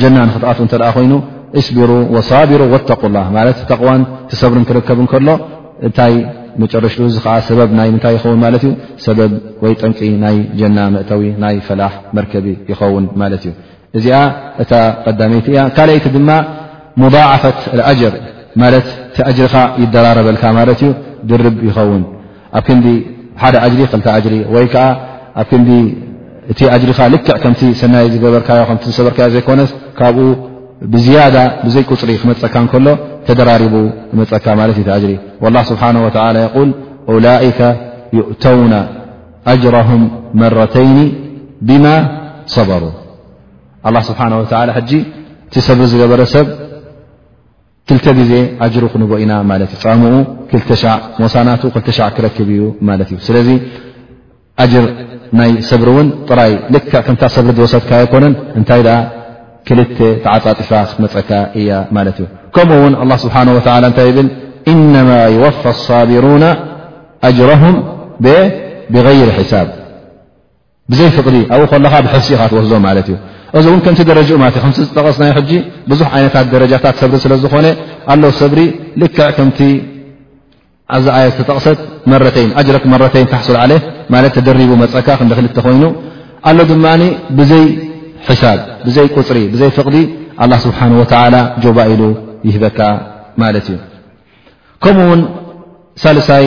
ጀና ንክትኣት እተ ኮይኑ እስቢሩ ወሳቢሩ ወተق ላ ማለት ተቕዋን ትሰብርን ክርከብ ከሎ እታይ መጨረሽ እዚ ከዓ ሰበብ ናይ ምንታይ ይኸውን ማለት እዩ ሰበብ ወይ ጠንቂ ናይ ጀና መእተዊ ናይ ፈላሕ መርከቢ ይኸውን ማለት እዩ እዚኣ እታ ቀዳመይቲ እያ ካልይቲ ድማ ሙضዓፈት ኣጅር ማለት እቲ ኣጅርኻ ይደራረበልካ ማለት እዩ ድርብ ይኸውን ኣብ ክንዲ ሓደ ኣጅሪ ክልተ ኣጅሪ ወይ ከዓ ኣብ ክንዲ እቲ ኣጅሪኻ ልክዕ ከምቲ ሰናይ ዝገበርካዮ ከም ዝሰበርካዮ ዘይኮነስ ካብኡ ብዝያዳ ብዘይ ቁፅሪ ክመፀካ እንከሎ ተደራሪቡ ክመፀካ ማለት እዩ ኣጅሪ ላ ስብሓን ወላ የቁል ኡላይከ ይእተውና ኣጅሮም መረተይኒ ብማ ሰበሩ ኣላ ስብሓን ወላ ሕጂ እቲ ሰብሪ ዝገበረ ሰብ ክልተ ግዜ ኣጅሩ ክንቦ ኢና ማለት እዩ ፃምኡ ክልተ ሻዕ ሞሳናቱ ክልተ ሻዕ ክረክብ እዩ ማለት እዩ ስለዚ ኣጅር ናይ ሰብሪ እውን ጥራይ ልክዕ ከምታ ሰብሪ ዝወሰድካ ኣይኮነን እንታይ ደኣ ክልተ ተዓፃፂፋ ክትመፀካ እያ ማለት እዩ ከምኡ እውን ኣላ ስብሓን ወተላ እንታይ ይብል እነማ ይወፋ ኣሳቢሩና ኣጅረሁም ብغይር ሕሳብ ብዘይ ፍቕዲ ኣብኡ ከለኻ ብሕፍሲ ኢኻ ትወስዶ ማለት እዩ እዚ እውን ከምቲ ደረጅኡ ማለት እ ከምቲ ዝጠቐስናዮ ሕጂ ብዙሕ ዓይነታት ደረጃታት ሰብሪ ስለ ዝኾነ ኣሎ ሰብሪ ልክዕ ከምቲ ኣዚ ኣያ ዝተጠቕሰት መረተይን ኣጅረክ መረተይን ታሕሱል ዓለ ማለት ተደሪቡ መፀካ ክንዲ ክልተ ኮይኑ ኣሎ ድማ ብዘይ ሕሳብ ብዘይ ቁፅሪ ብዘይ ፍቕዲ ኣላ ስብሓን ወተላ ጆባ ኢሉ ይህበካ ማለት እዩ ከምኡ ውን ሳልሳይ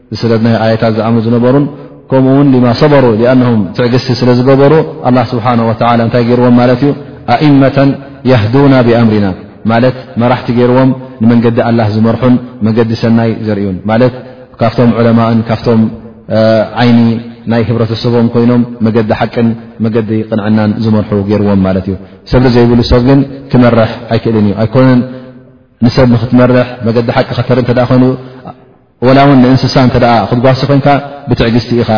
ብስለት ናይ ኣየታት ዝኣምኑ ዝነበሩን ከምኡ ውን ሊማ ሰበሩ ኣነም ትዕግስቲ ስለ ዝገበሩ ኣላ ስብሓን ወላ እንታይ ገይርዎም ማለት እዩ ኣእመተን የህዱና ብኣምሪና ማለት መራሕቲ ገይርዎም ንመንገዲ ኣላ ዝመርሑን መገዲ ሰናይ ዘርእዩን ማለት ካብቶም ዑለማእን ካብቶም ዓይኒ ናይ ህብረተሰቦም ኮይኖም መገዲ ሓቅን መገዲ ቕንዕናን ዝመርሑ ገይርዎም ማለት እዩ ሰብሪ ዘይብሉ ሰብ ግን ክመርሕ ኣይክእልን እዩ ኣይኮነን ንሰብ ንክትመርሕ መገዲ ሓቂ ከተርኢ እተ ኮይኑ ወላ ውን ንእንስሳ እተ ክትጓሲ ኮንካ ብትዕግስቲ ኢኻ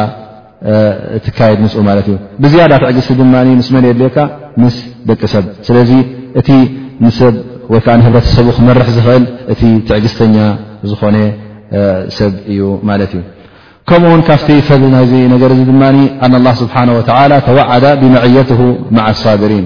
እትካየድ ምፅ ማለት እዩ ብዝያዳ ትዕግስቲ ድማ ምስ መን የድልየካ ምስ ደቂ ሰብ ስለዚ እቲ ንሰብ ወይከዓ ንህብረተሰቡ ክመርሕ ዝኽእል እቲ ትዕግስተኛ ዝኾነ ሰብ እዩ ማለት እዩ ከምኡ ውን ካብቲ ፈ ናይዚ ነገር እዚ ድማ ኣን ላ ስብሓን ወተላ ተዋዓዳ ብመዕየት ማዓ ሳብሪን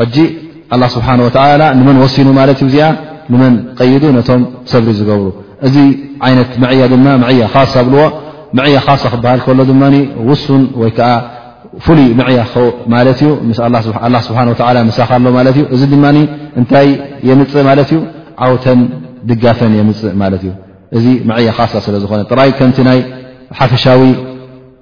ሕጂ ኣላ ስብሓን ወተላ ንመን ወሲኑ ማለት እዩ እዚኣ ንመን ቀይዱ ነቶም ሰብሪ ዝገብሩ እዚ ዓይነት ምዕያ ድማ ምዕያ ካሳ ኣብልዎ ምዕያ ካሳ ክበሃል ከሎ ድማ ውሱን ወይ ከዓ ፍሉይ ምዕያ ማለት እዩ ላ ስብሓን ወላ ምሳኻ ኣሎ ማለት እዩ እዚ ድማ እንታይ የምፅእ ማለት እዩ ዓውተን ድጋፈን የምፅእ ማለት እዩ እዚ ምዕያ ካሳ ስለ ዝኾነ ጥራይ ከምቲ ናይ ሓፈሻዊ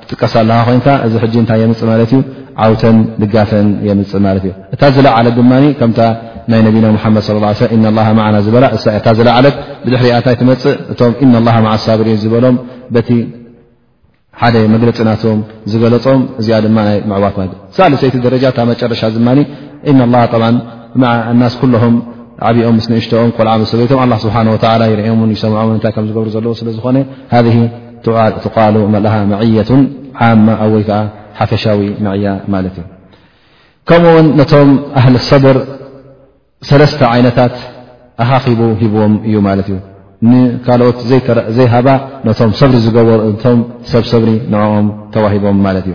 ትጥቀስ ኣለኻ ኮይንካ እዚ ሕጂ እንታይ የምፅ ማለት እዩ ዓውተን ድጋፈን የምፅእ ማለት እዩ እታ ዝለዓለት ድማ ከምታ ናይ ነቢና ሙሓመድ ስ ለ እና ላ ማዓና ዝበላ እሳ እታ ዝለዓለት ብድሕሪ ኣታይ ትመፅእ እቶም እና ላ ማዓ ሳብሪን ዝበሎም በቲ ሓደ መግለፂ ናቶም ዝገለፆም እዚኣ ድማ ናይ ምዕዋት ማ ሳልሰይቲ ደረጃ እታ መጨረሻ ድማ እና ላ ናስ ኩሎም ዓብኦም ምስ ንእሽተኦም ቆልዓ ሰበይቶም ስብሓ ይርኦምን ይሰምዖምን እንታይ ከም ዝገብሩ ዘለዎ ስለዝኾነ ትቃሉ መላሃ መዕየት ዓማ ኣ ወይ ከዓ ሓፈሻዊ መዕያ ማለት እዩ ከምኡ ውን ነቶም ኣህሊ ሰብር ሰለስተ ዓይነታት ኣኻኺቡ ሂብዎም እዩ ማለት እዩ ንካልኦት ዘይሃባ ነቶም ሰብ ዝገበሩ እቶም ሰብ ሰብሪ ንኦም ተዋሂቦም ማለት እዩ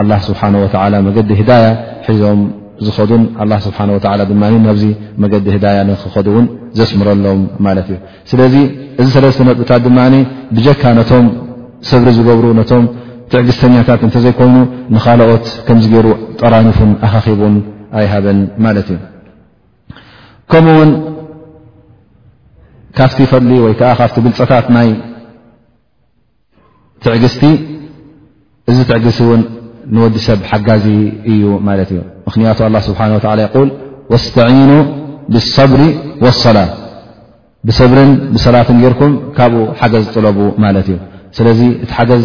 ኣላ ስብሓን ወተላ መገዲ ህዳያ ሒዞም ዝኸዱን ኣላ ስብሓን ወላ ድማ ናብዚ መገዲ ህዳያ ንክኸዱ እውን ዘስምረሎም ማለት እዩ ስለዚ እዚ ሰለስተ ነጥብታት ድማ ብጀካ ነቶም ሰብሪ ዝገብሩ ነቶም ትዕግስተኛታት እንተዘይኮይኑ ንካልኦት ከምዝገይሩ ጠራኒፉን ኣኻኺቡን ኣይሃበን ማለት እዩ ከምኡ ውን ካብቲ ፈሊ ወይ ከዓ ካብቲ ብልፀታት ናይ ትዕግስቲ እዚ ትዕግሲ እውን ንወዲ ሰብ ሓጋዚ እዩ ማለት እዩ ምክንያቱ ኣላ ስብሓን ወላ ይል ወስተዒኑ ብሰብሪ ወሰላ ብሰብርን ብሰላትን ጌርኩም ካብኡ ሓገዝ ጥለቡ ማለት እዩ ስለዚ እቲ ሓገዝ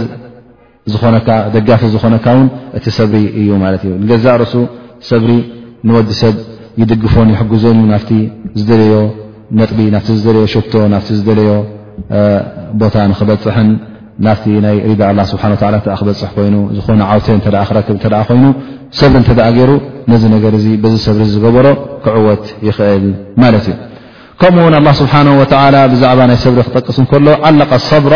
ዝኾነካ ደጋፊ ዝኾነካ ውን እቲ ሰብሪ እዩ ማለት እዩ ንገዛእ ርእሱ ሰብሪ ንወዲ ሰብ ይድግፎን ይሕግዞን እዩ ናብቲ ዝደለዮ ነጥቢ ናብቲ ዝደለዮ ሸቶ ናብቲ ዝደለዮ ቦታ ንክበፅሕን ናብቲ ናይ ሪዳ ኣላ ስብሓን ወላ እተ ክበፅሕ ኮይኑ ዝኾነ ዓውተ እተ ክረክብ እተ ኮይኑ ሰብሪ እንተ ገይሩ ነዚ ነገር እዚ በዚ ሰብሪ ዝገበሮ ክዕወት ይኽእል ማለት እዩ ከምኡ ውን ኣላ ስብሓን ወተላ ብዛዕባ ናይ ሰብሪ ክጠቅስ እንከሎ ዓለቀ ሰብራ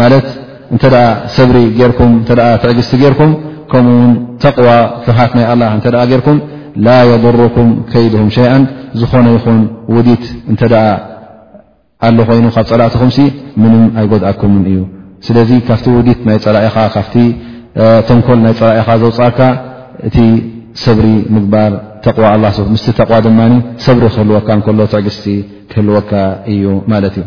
ማለት እንተ ሰብሪ ጌርኩም ትዕግስቲ ጌርኩም ከምኡ ውን ተቕዋ ፍርሃት ናይ ኣላ እተ ጌርኩም ላ የضሩኩም ከይድም ሸይኣ ዝኾነ ይኹን ውዲት እንተ ኣሎ ኮይኑ ካብ ፀላእትኹም ምንም ኣይጎድኣኩምን እዩ ስለዚ ካብቲ ውዲት ናይ ፀላኢኻ ካብቲ ተንኮል ናይ ፀላኢኻ ዘውፃእካ እቲ ሰብሪ ምግባር ተቕዋ ኣላ ምስ ተቕዋ ድማ ሰብሪ ክህልወካ ከሎ ትዕግስቲ ክህልወካ እዩ ማለት እዩ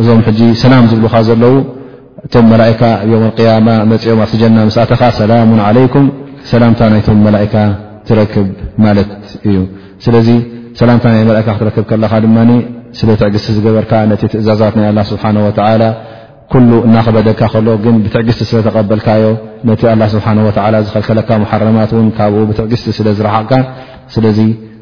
እዞም ሕጂ ሰላም ዝብሉኻ ዘለዉ እቶም መላእካ ዮም ቅያማ መፅኦም ኣብቲ ጀና ምስኣተኻ ሰላሙ ዓለይኩም ሰላምታ ናይቶም መላእካ ትረክብ ማለት እዩ ስለዚ ሰላምታ ናይ መላእካ ክትረክብ ከለኻ ድማ ስለ ትዕግስቲ ዝገበርካ ነቲ ትእዛዛት ናይ ኣላ ስብሓን ወተዓላ ኩሉ እናክበደካ ከሎ ግን ብትዕግስቲ ስለ ተቐበልካዮ ነቲ ኣላ ስብሓን ወተዓላ ዝኸልከለካ መሓረማት እውን ካብኡ ብትዕግስቲ ስለ ዝረሓቕካ ስለዚ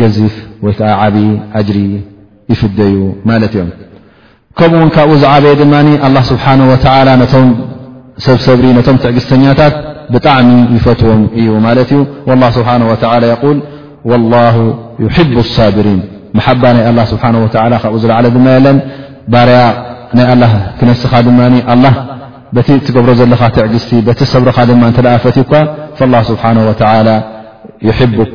ገዚፍ ወይ ከዓ ዓብ ኣጅሪ ይፍደዩ ማለት እዮም ከምኡ ውን ካብኡ ዝዓበየ ድማ ኣላ ስብሓን ወተላ ነቶም ሰብ ሰብሪ ነቶም ትዕግስተኛታት ብጣዕሚ ይፈትዎም እዩ ማለት እዩ ላ ስብሓን ወተላ የቁል ወላሁ ዩሕቡ ሳብሪን መሓባ ናይ ኣላ ስብሓን ወተላ ካብኡ ዝለዓለ ድማ የለን ባርያ ናይ ኣላ ክነስኻ ድማ ኣላ በቲ እትገብሮ ዘለኻ ትዕግስቲ በቲ ሰብርኻ ድማ እተ ፈትዩኳ ላ ስብሓን ወተላ ይሕቡክ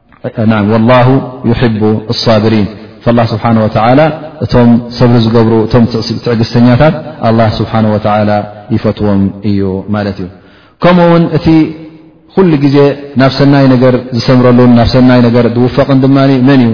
ወላሁ ዩሕቡ ኣሳብሪን ላ ስብሓን ወተላ እቶም ሰብሪ ዝገብሩ እቶም ትዕግስተኛታት ኣላ ስብሓን ወተላ ይፈትዎም እዩ ማለት እዩ ከምኡ ውን እቲ ኩሉ ግዜ ናብ ሰናይ ነገር ዝሰምረሉን ናብ ሰናይ ነገር ዝውፈቕን ድማ መን እዩ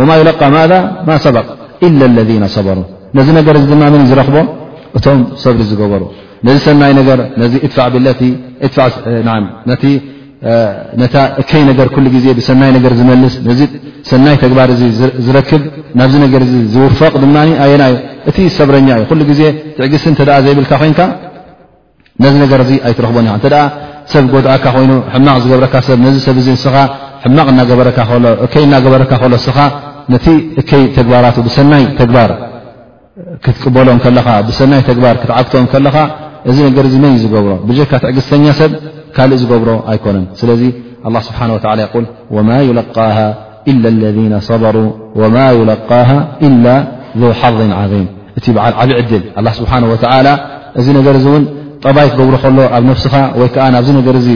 ወማ ይለቃ ማዛ ማ ሰበቅ ኢላ ለذነ ሰበሩ ነዚ ነገር እዚ ድማ መን ዝረኽቦ እቶም ሰብሪ ዝገበሩ ነዚ ሰናይ ነገር ነዚ እድፋዕ ብለቲ ነቲ ነታ እከይ ነገር ኩሉ ግዜ ብሰናይ ነገር ዝመልስ ነዚ ሰናይ ተግባር እዚ ዝረክብ ናብዚ ነገር እዚ ዝውፈቕ ድማ ኣየና እዩ እቲ ሰብረኛ እዩ ኩሉ ግዜ ትዕግስቲ እንተ ዘይብልካ ኮንካ ነዚ ነገር እዚ ኣይትረኽቦን ኢኻ እንተደኣ ሰብ ጎድኣካ ኮይኑ ሕማቕ ዝገብረካ ሰብ ነዚ ሰብ እዚ ንስኻ ሕማቕ እናገበረካ ከሎ እከይ እናገበረካ ከሎ ንስኻ ነቲ እከይ ተግባራቱ ብሰናይ ተግባር ክትቅበሎ ከለኻ ብሰናይ ተግባር ክትዓግቶ ከለኻ እዚ ነገር እዚ መን እዩ ዝገብሮ ብጀካ ትዕግስተኛ ሰብ ካልእ ዝገብሮ ኣይኮነን ስለዚ ኣላ ስብሓን ወተላ ይቁል ወማ ዩለቃሃ ኢለ ለذነ ሰበሩ ወማ ዩለቃሃ ኢላ ذ ሓظ ዓظም እቲ በዓል ዓብ ዕድል ኣላ ስብሓን ወተላ እዚ ነገር እዚ እውን ጠባይ ክገብሩ ከሎ ኣብ ነፍስኻ ወይ ከዓ ናብዚ ነገር እዚ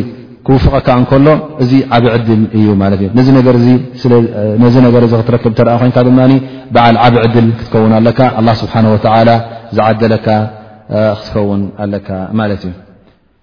ክውፍቐካ እንከሎ እዚ ዓብ ዕድል እዩ ማለት እዩ ነዚ ነገር እዚ ክትረክብ እተኣ ኮይንካ ድማ በዓል ዓብ ዕድል ክትከውን ኣለካ ኣላ ስብሓን ወተላ ዝዓደለካ ክትከውን ኣለካ ማለት እዩ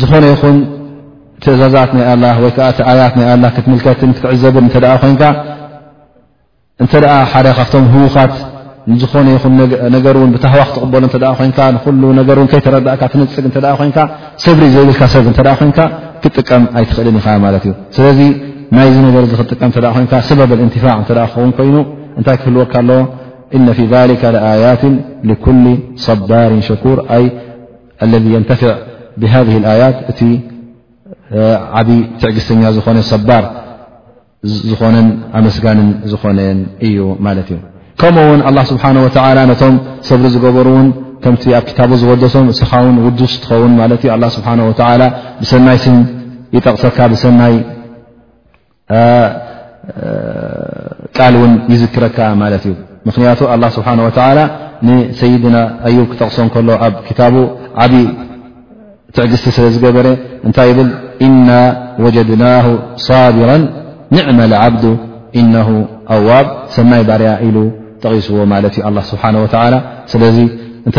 ዝኾነ ይኹን ትእዛዛት ናይ ኣላ ወይ ከዓ እቲ ኣያት ናይ ኣላ ክትምልከትን ክትዕዘብን እንተ ኮይንካ እንተ ሓደ ካብቶም ህዉኻት ንዝኾነ ይኹን ነገር እውን ብታህዋ ክትቕበሉ እተ ኮይንካ ንኩሉ ነገር ን ከይተረዳእካ ትንፅግ እተ ኮይንካ ሰብሪ ዘይብልካ ሰብ እተ ኮይንካ ክትጥቀም ኣይትኽእልን ኢኻ ማለት እዩ ስለዚ ናይዚ ነገር ዚ ክትጥቀም እተ ኮይንካ ሰበብ እንትፋዕ እተ ክኸውን ኮይኑ እንታይ ክህልወካ ኣለዎ እነ ፊ ሊካ ኣያት ልኩል ሰባርን ሸኩር ለذ የንተፍዕ ብሃذ ኣያት እቲ ዓብ ትዕግስተኛ ዝኾነ ሰባር ዝኾነን ኣመስጋንን ዝኾነን እዩ ማለት እዩ ከምኡ ውን ኣላ ስብሓን ወተላ ነቶም ሰብሪ ዝገበሩ ውን ከምቲ ኣብ ክታቡ ዝወደሶም እስኻ ውን ውዱስ ትኸውን ማለት እዩ ኣላ ስብሓን ወተላ ብሰናይ ስም ይጠቕሰካ ብሰናይ ቃል ውን ይዝክረካ ማለት እዩ ምክንያቱ ኣላ ስብሓን ወተላ ንሰይድና ኣዩብ ክጠቕሶ ከሎ ኣብ ክታቡ ዓብ ትዕግስቲ ስለ ዝገበረ እንታይ ይብል እና ወጀድና ሳቢራ ንዕመ ዓብዱ እነ ኣዋብ ሰናይ ባርያ ኢሉ ጠቒስዎ ማለት እዩ ስብሓ ወላ ስለዚ እተ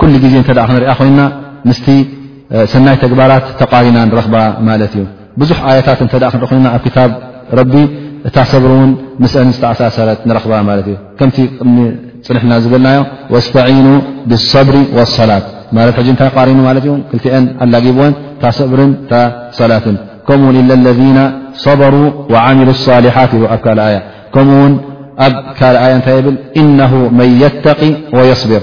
ኩሉ ግዜ እተ ክንሪኣ ኮይና ምስቲ ሰናይ ተግባራት ተቃሪና ንረክባ ማለት እዩ ብዙሕ ኣያታት እተ ክን ኮይና ኣብ ክታብ ረቢ እታ ሰብሪ እውን ምስአን ዝተኣሳሰረት ንረክባ ማለት እዩ ከምቲ ቅድሚ ፅንሕና ዝበልናዮ ወስተዒኑ ብሰብሪ ወሰላት ማለት ሕጂ እንታይ ቃሪኑ ማለት እዩ ክልትኤን ኣላጊብወን እታ ሰብርን እታ ሰላትን ከምኡውን ኢለ ለና ሰበሩ ወዓሚሉ ሳሊሓት ብ ኣብ ካልኣያ ከምኡውን ኣብ ካልኣያ እንታይ የብል እነሁ መን የተቂ ወየስብር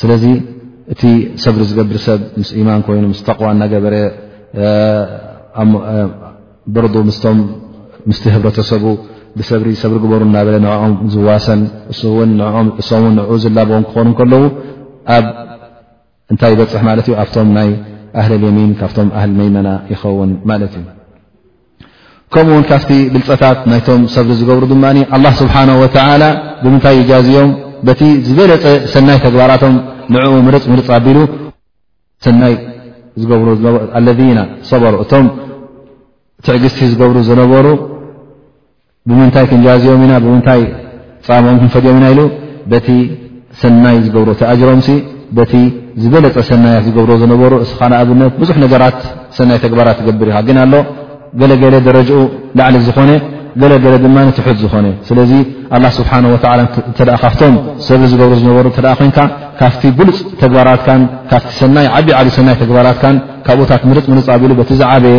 ስለዚ እቲ ሰብሪ ዝገብር ሰብ ምስ ኢማን ኮይኑ ምስ ተቕዋ እናገበረ ብርዱ ምስቶም ምስቲ ህብረተሰቡ ብሰብሪ ሰብሪ ግበሩ እናበለ ንኦም ዝዋሰን እሱውን ንኦም እሶም ውን ንኡ ዝላበዎም ክኾኑ ከለዉ ኣብ እንታይ ይበፅሕ ማለት እዩ ኣብቶም ናይ ኣህሊ ልየሚን ካብቶም ኣህሊ መይመና ይኸውን ማለት እዩ ከምኡ ውን ካብቲ ብልፀታት ናይቶም ሰብ ዝገብሩ ድማ ኣላ ስብሓን ወተላ ብምንታይ ይጃዝዮም በቲ ዝበለፀ ሰናይ ተግባራቶም ንዕኡ ምርፅ ምርፅ ኣቢሉ ሰናይ ዝገብሩ ኣለና ሰበሩ እቶም ትዕግስቲ ዝገብሩ ዝነበሩ ብምንታይ ክንጃዝኦም ኢና ብምንታይ ፃምኦም ክንፈድኦም ኢና ኢሉ በቲ ሰናይ ዝገብሮ እቲ ኣጅሮም ሲ በቲ ዝበለፀ ሰናያት ዝገብሮ ዝነበሩ እስኻ ንኣብነት ብዙሕ ነገራት ሰናይ ተግባራት ትገብር ኢኻ ግን ኣሎ ገለገለ ደረጅኡ ላዕሊ ዝኾነ ገለገለ ድማ ትሑት ዝኾነ ስለዚ ኣላ ስብሓን ወላ እተ ካብቶም ሰብ ዝገብሩ ዝነበሩ እተ ኮንካ ካብቲ ብሉፅ ተግባራትካን ካብቲ ሰናይ ዓብ ዓብ ሰናይ ተግባራትካን ካብኡታት ምርፅ ምርፅ ኣቢሉ በቲ ዝዓበየ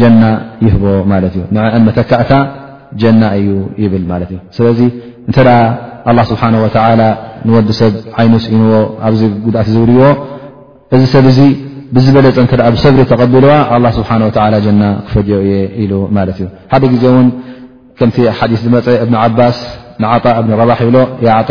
ጀና ይህቦ ማለት እዩ ንዕአን መተካእታ ጀና እዩ ይብል ማለት እዩ ስለዚ እንተ ኣላ ስብሓን ወተላ ንወዲ ሰብ ዓይኑ ስኢንዎ ኣብዚ ጉድኣት ዝብልዎ እዚ ሰብ እዚ ብዝበለፀ እተ ብሰብሪ ተቐቢልዋ ኣላ ስብሓን ወተላ ጀና ክፈድዮ እየ ኢሉ ማለት እዩ ሓደ ግዜ እውን ከምቲ ሓዲስ ዝመፀ እብን ዓባስ ንዓጣ እብን ረባሕ ይብሎ ዓጣ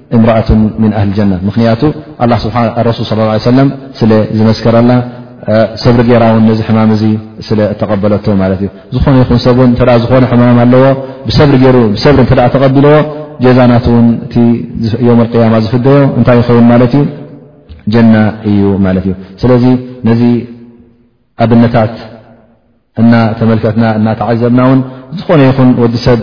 እምርኣት ምን ኣህል ጀና ምክንያቱ ረሱል ስ ላ ሰለም ስለ ዝመስከረላ ሰብ ርጌራ ውን ነዚ ሕማም እዚ ስለ እተቐበለቶ ማለት እዩ ዝኾነ ይኹን ሰብ ን ተ ዝኾነ ሕማም ኣለዎ ብሰብ ርገሩ ብሰብ እተ ተቐቢልዎ ጀዛናት ውን እቲ ዮም ቅያማ ዝፍደዮ እንታይ ይኸውን ማለት እዩ ጀና እዩ ማለት እዩ ስለዚ ነዚ ኣብነታት እና ተመልከትና እና ተዓዘብና ውን ዝኾነ ይኹን ወዲ ሰብ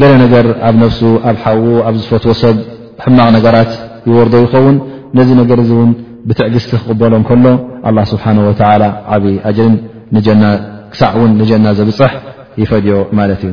ገለ ነገር ኣብ ነፍሱ ኣብ ሓዉ ኣብ ዝፈትዎ ሰብ ሕማቕ ነገራት ይወርዶ ይኸውን ነዚ ነገር እዚ እውን ብትዕግስቲ ክቕበሎ ከሎ ኣላ ስብሓን ወተላ ዓብዪ ኣጅርን ንጀና ክሳዕ እውን ንጀና ዘብፅሕ ይፈድዮ ማለት እዩ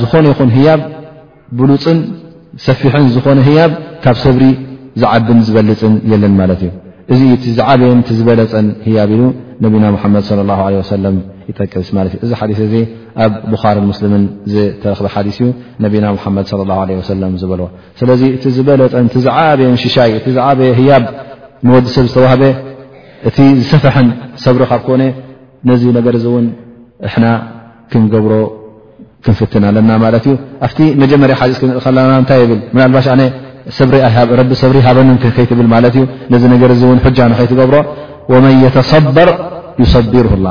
ዝኾነ ይኹን ህያብ ብሉፅን ሰፊሕን ዝኾነ ህያብ ካብ ሰብሪ ዝዓብን ዝበልፅን የለን ማለት እዩ እዚ እቲ ዝዓበየን ቲ ዝበለፀን ህያብ ኢሉ ነቢና ሙሓመድ ለ ላ ለ ወሰለም ይጠቅስ ማለት እዩ እዚ ሓዲስ እዚ ኣብ ቡኻርን ሙስልምን ዝተረክበ ሓዲስ እዩ ነቢና ሙሓመድ ለ ላ ለ ወሰለም ዝበልዎ ስለዚ እቲ ዝበለፀን ቲ ዝዓበየን ሽሻይ እቲ ዝዓበየ ህያብ ንወዲ ሰብ ዝተዋህበ እቲ ዝሰፈሐን ሰብሪ ካብ ኮነ ነዚ ነገር እዚ እውን እሕና ክንገብሮ ክንፍትን ኣለና ማለት እዩ ኣብቲ መጀመርያ ሓዚፅ ክንርኢ ከለና እንታይ ይብል ምናልባሽ ኣነ ሰብሪ ረቢ ሰብሪ ሃበኒ ከይትብል ማለት እዩ ነዚ ነገር እዚ እውን ሕጃ ንኸይትገብሮ ወመን የተሰበር ዩሰቢር ላ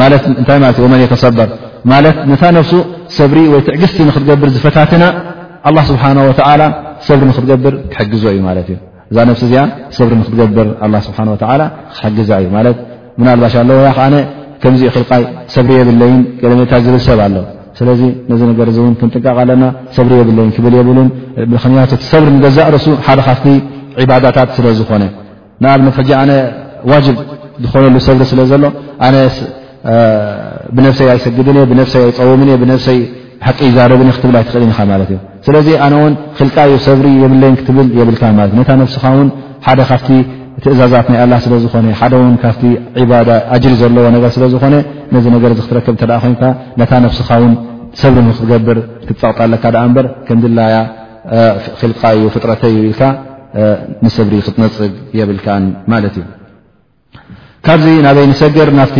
ማለት እንታይ ማለት ዩ መን የተሰበር ማለት ነታ ነፍሱ ሰብሪ ወይ ትዕግስቲ ንክትገብር ዝፈታትና ኣላ ስብሓን ወተዓላ ሰብሪ ንክትገብር ክሕግዞ እዩ ማለት እዩ እዛ ነብሲ እዚኣ ሰብሪ ንክትገብር ኣላ ስብሓን ወተላ ክሕግዛ እዩ ማለት ምናልባሽ ኣለዎ ያ ከዓነ ከምዚ ክልቃይ ሰብሪ የብለይን ገለሜታ ዝብል ሰብ ኣሎ ስለዚ ነዚ ነገር እዚ እውን ክንጥንቀቕ ኣለና ሰብሪ የብለይን ክብል የብሉን ምክንያቱ እቲ ሰብሪ ንገዛእ ርእሱ ሓደ ካብቲ ዕባዳታት ስለ ዝኾነ ንኣብነት ሕጂ ኣነ ዋጅብ ዝኾነሉ ሰብሪ ስለ ዘሎ ኣነ ብነፍሰይ ኣይሰግድን እየ ብነፍሰይ ኣይፀውምን እየ ብነፍሰይ ሓቂ ይዛረብኒ ክትብል ኣይትኽእልን ኢኻ ማለት እዩ ስለዚ ኣነ ውን ክልቃ ዩ ሰብሪ የብለይን ክትብል የብልካ ማለት እዩ ነታ ነብስኻ ውን ሓደ ካብቲ ትእዛዛት ናይ ኣላ ስለ ዝኾነ ሓደ ውን ካብቲ ዕባዳ ኣጅሪ ዘለዎ ነገር ስለ ዝኾነ ነዚ ነገር እዚ ክትረክብ እተ ኮንካ ነታ ነብስኻ ውን ሰብሪ ንክትገብር ክትፀቕጣ ኣለካ ዳኣ እምበር ከምድላያ ክልቃ ዩ ፍጥረተይ ኢልካ ንሰብሪ ክትነፅግ የብልካን ማለት እዩ ካብዚ ናበይ ንሰግር ናብቲ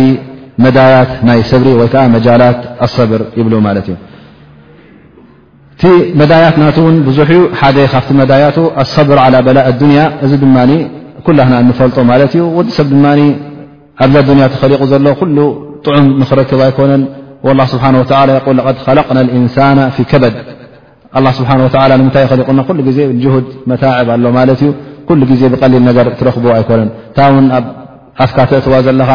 መዳያት ናይ ሰብሪ ወይ ከዓ መጃላት ኣሰብር ይብሉ ማለት እዩ እቲ መዳያት ናት እውን ብዙሕ ዩ ሓደ ካብቲ መዳያቱ ኣሰብር ዓላ በላእ ኣዱንያ እዚ ድማ ኩላና እንፈልጦ ማለት እዩ ወዲ ሰብ ድማ ኣብዛ ኣዱንያ ተኸሊቑ ዘሎ ኩሉ ጥዑም ንክረክብ ኣይኮነን ላ ስብሓ ወላ የል ለቐድ ኸለቅና ልእንሳና ፊ ከበድ ኣላ ስብሓን ወላ ንምንታይ ይኸሊቁና ኩሉ ግዜ ጅሁድ መታዕብ ኣሎ ማለት እዩ ኩሉ ግዜ ብቀሊል ነገር ትረኽቡ ኣይኮነን እታ ውን ኣብ ኣፍካ ተእትዋ ዘለኻ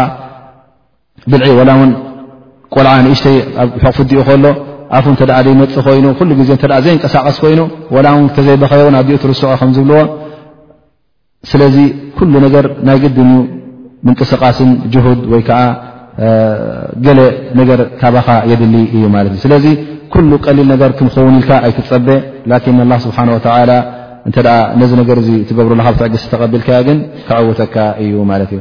ብልዒ ወላ ውን ቆልዓ ንእሽተይ ኣብ ሕቕፍዲኡ ከሎ ኣፉ እተ ዘይመፅ ኮይኑ ኩሉ ግዜ እተ ዘይንቀሳቀስ ኮይኑ ወላ ውን ተዘይበኸየውን ኣኡ ትርስዖ ከምዝብልዎ ስለዚ ኩሉ ነገር ናይ ግድን እዩ ምንቅስቓስን ጅሁድ ወይ ከዓ ገለ ነገር ካባኻ የድሊ እዩ ማለት እዩ ስለዚ ኩሉ ቀሊል ነገር ክንኸውን ኢልካ ኣይትፀበ ላኪን ላ ስብሓን ወተላ እተ ነዚ ነገር እዚ ትገብሩለካ ብትዕግስቲ ተቐቢልካዮ ግን ክዕውተካ እዩ ማለት እዩ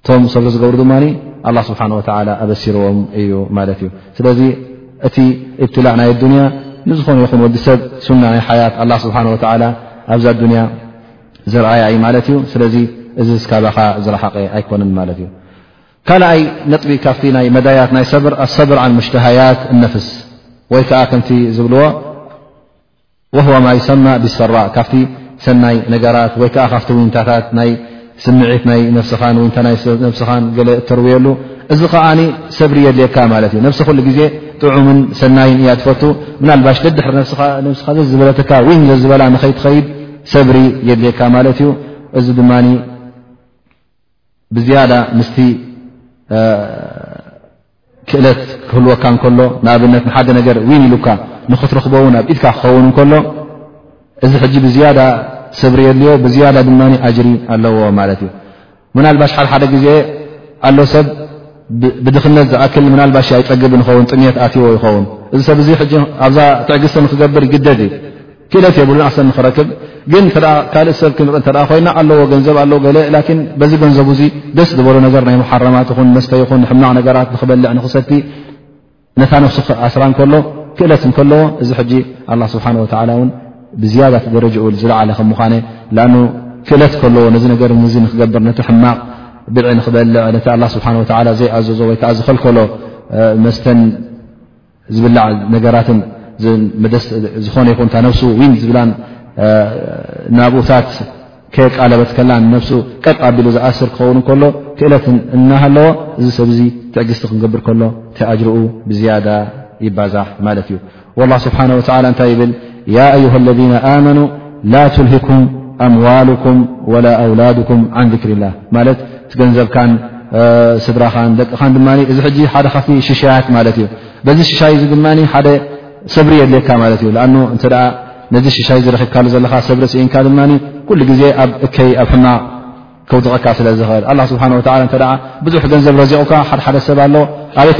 እቶም ሰብሪ ዝገብሩ ድማ ኣላ ስብሓን ወተላ ኣበሲርዎም እዩ ማለት እዩ ስለዚ እቲ እብትላዕ ናይ ኣዱንያ ንዝኾነ ይኹን ወዲ ሰብ ሱና ናይ ሓያት ኣላ ስብሓን ወተላ ኣብዛ ኣዱንያ ዘርኣያ እዩ ማለት እዩ ስለዚ እዚ ስካባኻ ዝረሓቀ ኣይኮነን ማለት እዩ ካልኣይ ነጥቢ ካብቲ ናይ መዳያት ናይ ሰብር ኣሰብር ን ሙሽተሃያት እነፍስ ወይ ከዓ ከምቲ ዝብልዎ ወህወ ማ ይሰማ ብሰራእ ካብቲ ሰናይ ነገራት ወይ ከዓ ካብቲ ውንታታት ናይ ስምዒት ናይ ነፍስኻን ወንታ ናይ ነብስኻን ገለ እተርውየሉ እዚ ከዓ ሰብሪ የድልየካ ማለት እዩ ነብሲ ኩሉ ግዜ ጥዑምን ሰናይን እያ ትፈቱ ምናልባሽ ደድሕር ነብስኻ ዘዝበለትካ ወይ ዘዝበላ ንኸይትኸይድ ሰብሪ የድልየካ ማለት እዩ እዚ ድማ ብዝያዳ ምስቲ ክእለት ክህልወካ እንከሎ ንኣብነት ንሓደ ነገር ዊን ኢሉካ ንክትረኽቦ እውን ኣብ ኢድካ ክኸውን እንከሎ እዚ ሕጂ ብዝያዳ ስብሪ የድልዮ ብዝያዳ ድማ ኣጅሪ ኣለዎ ማለት እዩ ምናልባሽ ሓደሓደ ግዜ ኣሎ ሰብ ብድኽነት ዝኣክል ምናልባሽ ኣይፀግብ ንኸውን ጥሜት ኣትዎ ይኸውን እዚ ሰብ እዚ ኣብዛ ትዕግስቲ ንክገብር ይግደድ እዩ ክእለት የብሉን ኣሰን ንክረክብ ግን ካልእ ሰብ ክንርኢ እተ ኮይና ኣለዎ ገንዘብ ኣለ ገለ ላን በዚ ገንዘቡ እዙ ደስ ዝበሎ ነገር ናይ መሓረማት ይኹን መስተ ይኹን ንሕማቕ ነገራት ንክበልዕ ንክሰቲ ነታ ነፍሱ ክኣስራ ከሎ ክእለት እንከለዎ እዚ ሕጂ ኣላ ስብሓን ወተላ እውን ብዝያዳት ደረጃኡ ዝለዓለ ከም ምዃነ ኣ ክእለት ከለዎ ነዚ ነገር ዚ ንክገብር ነቲ ሕማቕ ብልዒ ንክበልዕ ነቲ ኣላ ስብሓን ወላ ዘይኣዘዞ ወይከዓ ዝኸልከሎ መስተን ዝብላዕ ነገራትን ዝኾነ ይኹን እታ ነፍሱ ዊን ዝብላን ናብኡታት ከየቃለበት ከላ ንነፍሱ ቀጥ ኣቢሉ ዝኣስር ክኸውን ከሎ ክእለት እናሃለዎ እዚ ሰብ ዚ ትዕግስቲ ክንገብር ከሎ እቲ ኣጅርኡ ብዝያዳ ይባዛሕ ማለት እዩ ላ ስብሓን ወላ እንታይ ይብል ያ ኣዩሃ ለذነ ኣመኑ ላ ትልህኩም ኣምዋሉኩም ወላ ኣውላድኩም ዓን ذክሪ ላህ ማለት እቲ ገንዘብካን ስድራኻን ደቅኻን ድማ እዚ ሕጂ ሓደ ካብቲ ሽሻያት ማለት እዩ በዚ ሽሻይ እዚ ድማ ሓደ ሰብሪ የድልየካ ማለት እዩ ኣኑ እንተ ነዚ ሽሻይ ዝረኪብካሉ ዘለካ ሰብሪ ስኢንካ ድማ ኩሉ ግዜ ኣብ እከይ ኣብ ሕማቕ ከውድቐካ ስለ ዝኽእል ኣላ ስብሓን ወላ እተ ብዙሕ ገንዘብ ረዚቑካ ሓደሓደ ሰብ ኣሎ ኣበይ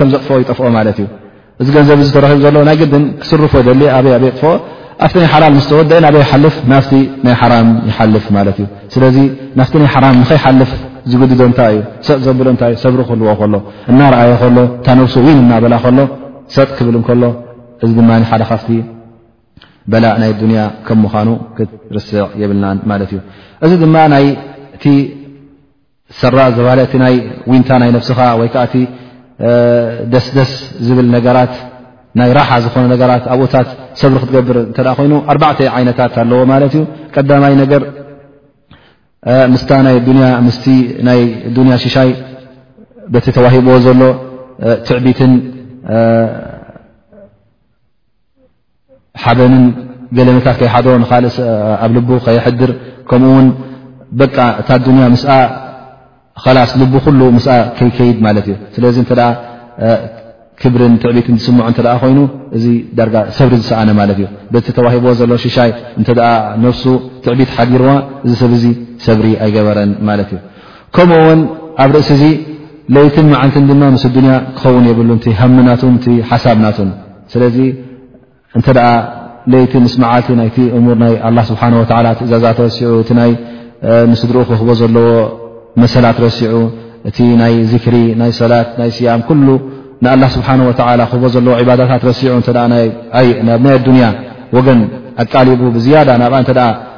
ከም ዘጥፍኦ ይጠፍኦ ማለት እዩ እዚ ገንዘብ እዚ ተረኪቡ ዘሎ ናይ ግድን ክስርፎ ደሊ ኣበይ ኣበይ ጥፍኦ ኣብቲ ናይ ሓላል ምስ ተወደአ ናበይ ይሓልፍ ናፍቲ ናይ ሓራም ይሓልፍ ማለት እዩ ስለዚ ናፍቲ ናይ ሓራም ንኸይሓልፍ ዝግድዶ እንታይ እዩ ሰጥ ዘብሎ እንታይ እዩ ሰብሪ ክህልዎ ከሎ እናርኣየ ከሎ እታ ነብሱ ውን እናበላ ከሎ ሰጥ ክብል እንከሎ እዚ ድማ ሓደ ካፍቲ በላእ ናይ ዱንያ ከም ምዃኑ ክትርስዕ የብልናን ማለት እዩ እዚ ድማ ናይቲ ሰራ ዝበሃለ እቲ ናይ ዊንታ ናይ ነብስኻ ወይ ከዓ እቲ ደስደስ ዝብል ነገራት ናይ ራሓ ዝኾነ ነገራት ኣብኡታት ሰብሪ ክትገብር እተ ኮይኑ ኣርባዕተ ዓይነታት ኣለዎ ማለት እዩ ቀዳማይ ነገር ምስታ ናይ ዱንያ ምስቲ ናይ ዱንያ ሽሻይ በቲ ተዋሂብዎ ዘሎ ትዕቢትን ሓበንን ገለ መታት ከይሓዶ ንካል ኣብ ልቡ ከይሕድር ከምኡውን በቃ እታ ዱንያ ምስ ላስ ልቡ ኩሉ ምስ ከይከይድ ማለት እዩ ስለዚ እተ ክብርን ትዕቢትን ዝስምዖ እተ ኮይኑ እዚ ዳርጋ ሰብሪ ዝሰኣነ ማለት እዩ በቲ ተዋሂቦዎ ዘሎ ሽሻይ እተ ነፍሱ ትዕቢት ሓዲርዋ እዚ ሰብ እዚ ሰብሪ ኣይገበረን ማለት እዩ ከምኡ ውን ኣብ ርእሲ እዚ ለይትን መዓልትን ድማ ምስ ዱንያ ክኸውን የብሉ እ ሃምናቱን እ ሓሳብናቱን ስለዚ እንተ ለይቲ ምስ መዓልቲ ናይቲ እሙር ናይ ኣላ ስብሓን ወላ ትእዛዛት ረሲዑ እቲ ናይ ንስድርኡ ክህቦ ዘለዎ መሰላት ረሲዑ እቲ ናይ ዚክሪ ናይ ሰላት ናይ ስያም ኩሉ ንኣላ ስብሓን ወላ ክህቦ ዘለዎ ባዳታት ረሲዑ እ ናይ ኣዱንያ ወገን ኣቃሊቡ ብዝያዳ ናብኣ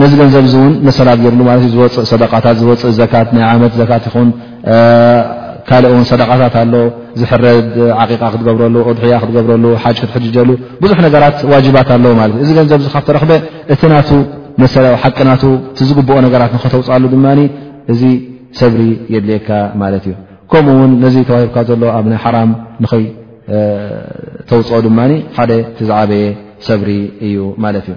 ነዚ ገንዘብ እዚ እውን መሰላት ገይርሉ ማለት እዩ ዝወፅእ ሰደቃታት ዝወፅእ ዘካት ናይ ዓመት ዘካት ይኹን ካልእ እውን ሰደቃታት ኣሎ ዝሕረድ ዓቂቃ ክትገብረሉ ኡድሕያ ክትገብረሉ ሓጅ ክትሕጅጀሉ ብዙሕ ነገራት ዋጅባት ኣለዉ ማለት እዩ እዚ ገንዘብ እዚ ካብ ተረኽበ እቲ ናቱ መሰላዊ ሓቂ ናቱ እቲ ዝግብኦ ነገራት ንኸተውፅኣሉ ድማ እዚ ሰብሪ የድልየካ ማለት እዩ ከምኡ እውን ነዚ ተዋሂብካ ዘሎ ኣብ ናይ ሓራም ንኸይተውፅኦ ድማ ሓደ እቲ ዝዓበየ ሰብሪ እዩ ማለት እዩ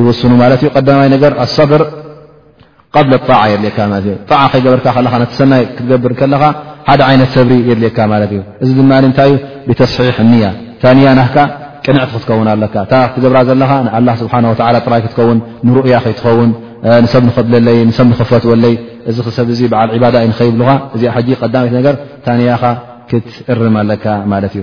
ይወስኑ ማለት እዩ ቀዳማይ ነገር ኣሰብር ቐብለ ጣዓ የድልካ ማለት እዩ ጣዓ ከይገበርካ ከለኻ ነቲ ሰናይ ክትገብር ከለኻ ሓደ ዓይነት ሰብሪ የድልካ ማለት እዩ እዚ ድማ እንታይ እዩ ብተስሒሕ ንያ እታ ንያ ናካ ቅንዕቲ ክትከውን ኣለካ እታ ክትገብራ ዘለኻ ንኣላ ስብሓን ወላ ጥራይ ክትከውን ንሩእያ ከይትኸውን ንሰብ ንኸብለለይ ንሰብ ንኽፈትወለይ እዚ ክሰብ እዚ በዓል ዕባዳ እዩ ንኸይብልኻ እዚኣ ሕጂ ቀዳሚት ነገር ታንያኻ ክትእርም ኣለካ ማለት እዩ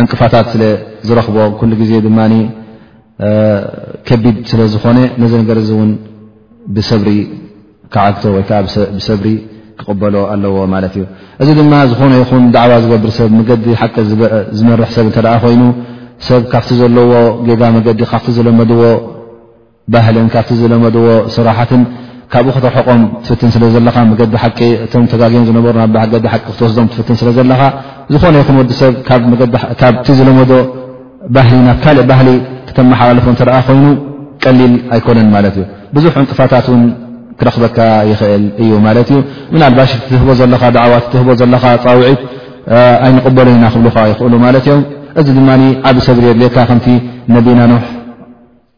ዕንቅፋታት ስለ ዝረኽቦ ኩሉ ግዜ ድማ ከቢድ ስለ ዝኾነ ነዚ ነገር እዚ እውን ብሰብሪ ክዓግቶ ወይ ከዓ ብሰብሪ ክቕበሎ ኣለዎ ማለት እዩ እዚ ድማ ዝኾነ ይኹን ዳዕዋ ዝገብር ሰብ መገዲ ሓቂ ዝመርሕ ሰብ እንተደኣ ኮይኑ ሰብ ካብቲ ዘለዎ ጌጋ መገዲ ካብቲ ዝለመድዎ ባህልን ካብቲ ዝለመድዎ ስራሓትን ካብኡ ክተርሕቆም ትፍትን ስለ ዘለኻ መገዲ ሓቂ እቶም ተጋግዮም ዝነበሩ ናብ መገዲ ሓቂ ክትወስዶም ትፍትን ስለ ዘለኻ ዝኾነ ይኹን ወዲ ሰብ ካብቲ ዝለመዶ ባህሊ ናብ ካልእ ባህሊ ክተመሓላልፎ እንተኣ ኮይኑ ቀሊል ኣይኮነን ማለት እዩ ብዙሕ ዕንቅፋታት እውን ክረኽበካ ይኽእል እዩ ማለት እዩ ምናልባሽ ትህቦ ዘለኻ ዳዕዋ ትህቦ ዘለኻ ፃውዒት ኣይንቕበሎ ኢና ክብሉካ ይኽእሉ ማለት እዮም እዚ ድማ ዓብ ሰብሪ የድልየካ ከምቲ ነቢና ኖሕ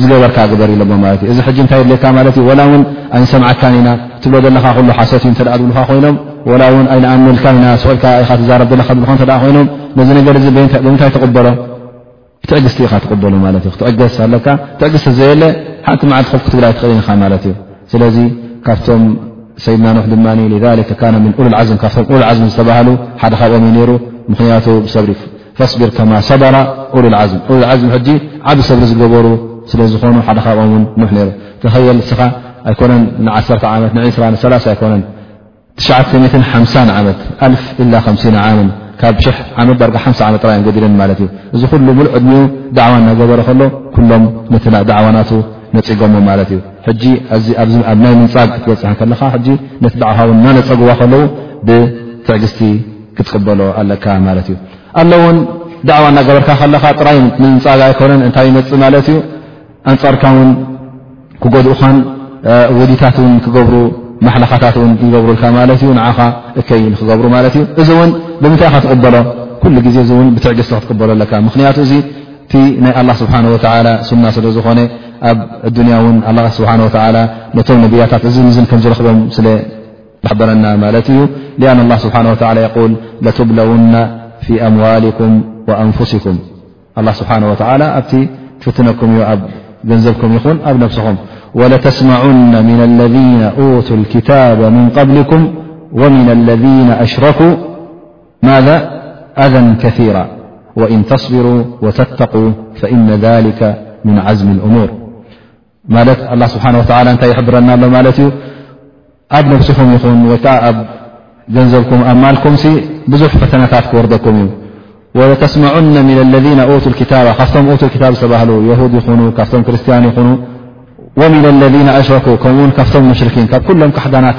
ዝገበርካ ግበር ኢሎሞ ማለት እዩ እዚ ሕጂ እንታይ የድልየካ ማለት እዩ ወላ እውን ኣይንሰምዓካን ኢና ትብሎ ዘለካ ኩሉ ሓሶት እዩ እተኣ ዝብልካ ኮይኖም ወላ እውን ኣይንኣምነልካ ኢና ስቅልካ ኢካ ትዛረብ ዘለካ ዝብልካ እተ ኮይኖም ነዚ ነገር እዚ ብምንታይ ትቕበሎ ብትዕግስቲ ኢካ ትቕበሎ ማለት እዩ ክትዕገስ ኣለካ ትዕግስቲ ዘየለ ሓንቲ መዓልቲ ኮፍ ክትብል ኣይትኽእልን ኢኻ ማለት እዩ ስለዚ ካብቶም ሰይድና ኖሕ ድማ ሊዛሊከ ካነ ምን ኡሉልዓዝም ካብቶም ኡሉዓዝም ዝተባሃሉ ሓደ ካብኦም እዩ ነይሩ ምክንያቱ ብሰብሪ ፈስቢር ከማ ሰበራ ኡሉልዓዝም ኡሉልዓዝም ሕጂ ዓብ ሰብሪ ዝገበሩ ስለ ዝኾኑ ሓደ ካብኦም ውን ኑሕ ነይሩ ተኸየል እስኻ ኣይኮነን ንዓሰርተ ዓመት ንዒስራ ንሰላሳ ኣይኮነን ትሽዓተ ሚትን ሓምሳን ዓመት ኣልፍ ኢላ ከምሲና ዓምን ካብ ሽሕ ዓመት ዳርጋ ሓምሳ ዓመት ጥራዮም ገዲለን ማለት እዩ እዚ ኩሉ ሙሉእ ዕድሚኡ ዳዕዋ እናገበረ ከሎ ኩሎም ነቲ ዳዕዋናቱ ነፂጎሞ ማለት እዩ ሕጂ ኣኣብ ናይ ምንፃግ ክትበፅሐ ከለኻ ሕጂ ነቲ ዳዕዋ ውን እናነፀግዋ ከለዉ ብትዕግስቲ ክትቅበሎ ኣለካ ማለት እዩ ኣሎ ውን ዳዕዋ እናገበርካ ከለካ ጥራይ ምንፃግ ኣይኮነን እንታይ ይመፅእ ማለት እዩ ኣንፃርካ ውን ክጎድኡኻን ውዲታት ውን ክገብሩ ማሓለኻታት ን ይገብሩልካ ማለት እዩ ንዓኻ እከይ ንክገብሩ ማለት እዩ እዚ እውን ብምንታይ ካ ትቕበሎ ኩሉ ግዜ እዚ እውን ብትዕግስቲ ክትቅበሎ ኣለካ ምክንያቱ እዚ እቲ ናይ ኣላ ስብሓን ወተላ ሱና ስለ ዝኾነ ኣብ ኣዱንያ እውን ኣላ ስብሓን ወተላ ነቶም ነብያታት እዚ ንዝን ከም ዝረኽቦም ስለ مت ي لأن الله سبحانه وتعالى يول لتبلون في أموالكم وأنفسكم الله سبحانه وتعالى ت فتنكم ب نزبكم ين ب نفسم ولتسمعن من الذين أوتوا الكتاب من قبلكم ومن الذين أشركوا ماذا أذى كثيرا وإن تصبروا وتتقوا فإن ذلك من عزم الأمور الله سبحانه وتلى يحبرنا ب نبسكم ين و جنبكم مالكم بزح فتنت كوردكم ولتسمعن من الذين تو الكتاب فو الكتاب ل يهود ي فم رسان ين ومن الذين أشركوا م فم مشركين كلم كحنت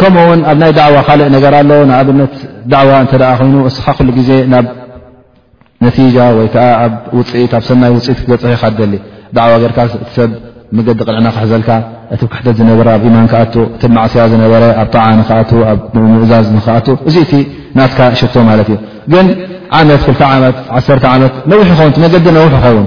ከምኡ ውን ኣብ ናይ ዳዕዋ ካልእ ነገር ኣሎ ንኣብነት ዳዕዋ እተ ኮይኑ እስኻ ኩሉ ግዜ ናብ ነቲጃ ወይ ከዓ ኣብ ውፅኢት ኣብ ሰናይ ውፅኢት ክትበፅሒ ካ ደሊ ዳዕዋ ጌርካ እቲ ሰብ መገዲ ቅንዕና ክሕዘልካ እቲ ክሕተት ዝነበረ ኣብ ኢማን ክኣቱ እቲ ማዕስያ ዝነበረ ኣብ ጣዓ ንክኣት ኣብ ምእዛዝ ንክኣት እዚ እቲ ናትካ ሽቶ ማለት እዩ ግን ዓመት ክልተ ዓመት ዓሰርተ ዓመት ነዊሕ ይኸውን መገዲ ነውሕ ይኸውን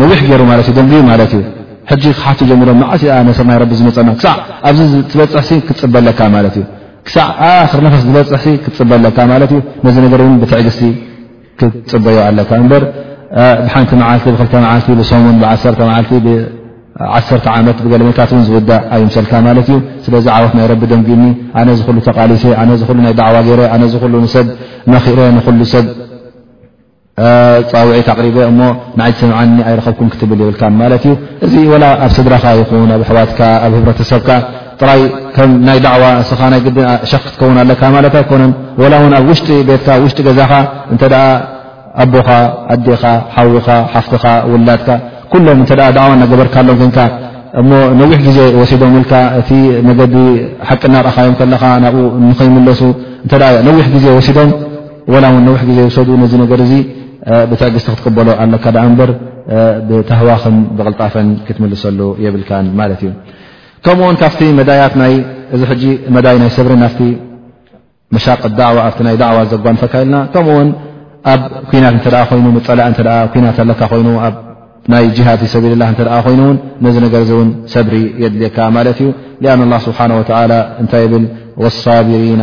ነዊሕ ገይሩ ማለት እዩ ደንጉዩ ማለት እዩ ሕጂ ክሓቱ ጀሚሮም መዓስ እኣ ነስር ናይ ረቢ ዝመፀና ክሳዕ ኣብዚ ትበፅሕ ክትፅበ ኣለካ ማለት እዩ ክሳዕ ኣክር ነፈስ ዝበፅሕ ክትፅበ ኣለካ ማለት እዩ ነዚ ነገር እውን ብትዕግስቲ ክትፅበዮ ኣለካ እበር ብሓንቲ መዓልቲ ብክልተ መዓልቲ ብሰሙን ብዓሰርተ መዓልቲ ብዓሰርተ ዓመት ብገለመታት እውን ዝውዳእ ኣይምሰልካ ማለት እዩ ስለዚ ዓወት ናይ ረቢ ደንጉዩኒ ኣነ ዚ ኩሉ ተቃሊሰ ኣነ ዚ ኩሉ ናይ ዳዕዋ ገይረ ኣነ ዚ ኩሉ ንሰብ መኪረ ንኩሉ ሰብ ፃውዒት ኣቕሪበ እሞ ንዓይ ዝሰምዓኒ ኣይረኸብኩን ክትብል የብልካን ማለት እዩ። እዚ ወላ ኣብ ስድራኻ ይኹን ኣብ ኣሕዋትካ ኣብ ህብረተሰብካ ጥራይ ከም ናይ ዳዕዋ እስኻ ናይ ግዲ ሸክ ክትከውን ኣለካ ማለት ኣይኮነን። ወላ እውን ኣብ ውሽጢ ቤትካ ውሽጢ ገዛኻ እንተ ኣቦኻ ኣዴኻ ሓውኻ ሓፍትኻ ውላድካ ኩሎም እተ ዳዕዋ እናገበርካሎም ኮንካ እሞ ነዊሕ ግዜ ወሲዶም ኢልካ እቲ መገዲ ሓቂ እናርኣኻዮም ከለኻ ናብኡ ንኸይምለሱ እተ ነዊሕ ግዜ ወሲዶም ወላ ውን ነዊሕ ግዜ ውሰዱ ነዚ ነገር እዚ ብትዕግስቲ ክትቅበሎ ኣለካ ዳኣ እምበር ብታህዋኽን ብቕልጣፈን ክትምልሰሉ የብልካን ማለት እዩ ከምኡ ውን ካብቲ መዳያት ናይ እዚ ሕጂ መዳይ ናይ ሰብሪ ናፍቲ መሻቅ ዳዕዋ ኣብቲ ናይ ዳዕዋ ዘጓንፈካ ኢልና ከምኡ ውን ኣብ ኩናት እንተ ኮይኑ ምፀላእ እተ ኩናት ኣለካ ኮይኑ ኣብ ናይ ጅሃድ ፊሰቢልላ እተ ኮይኑ ውን ነዚ ነገር እዚ እውን ሰብሪ የድልየካ ማለት እዩ ሊኣን ላ ስብሓን ወተላ እንታይ ይብል ወሳቢሪና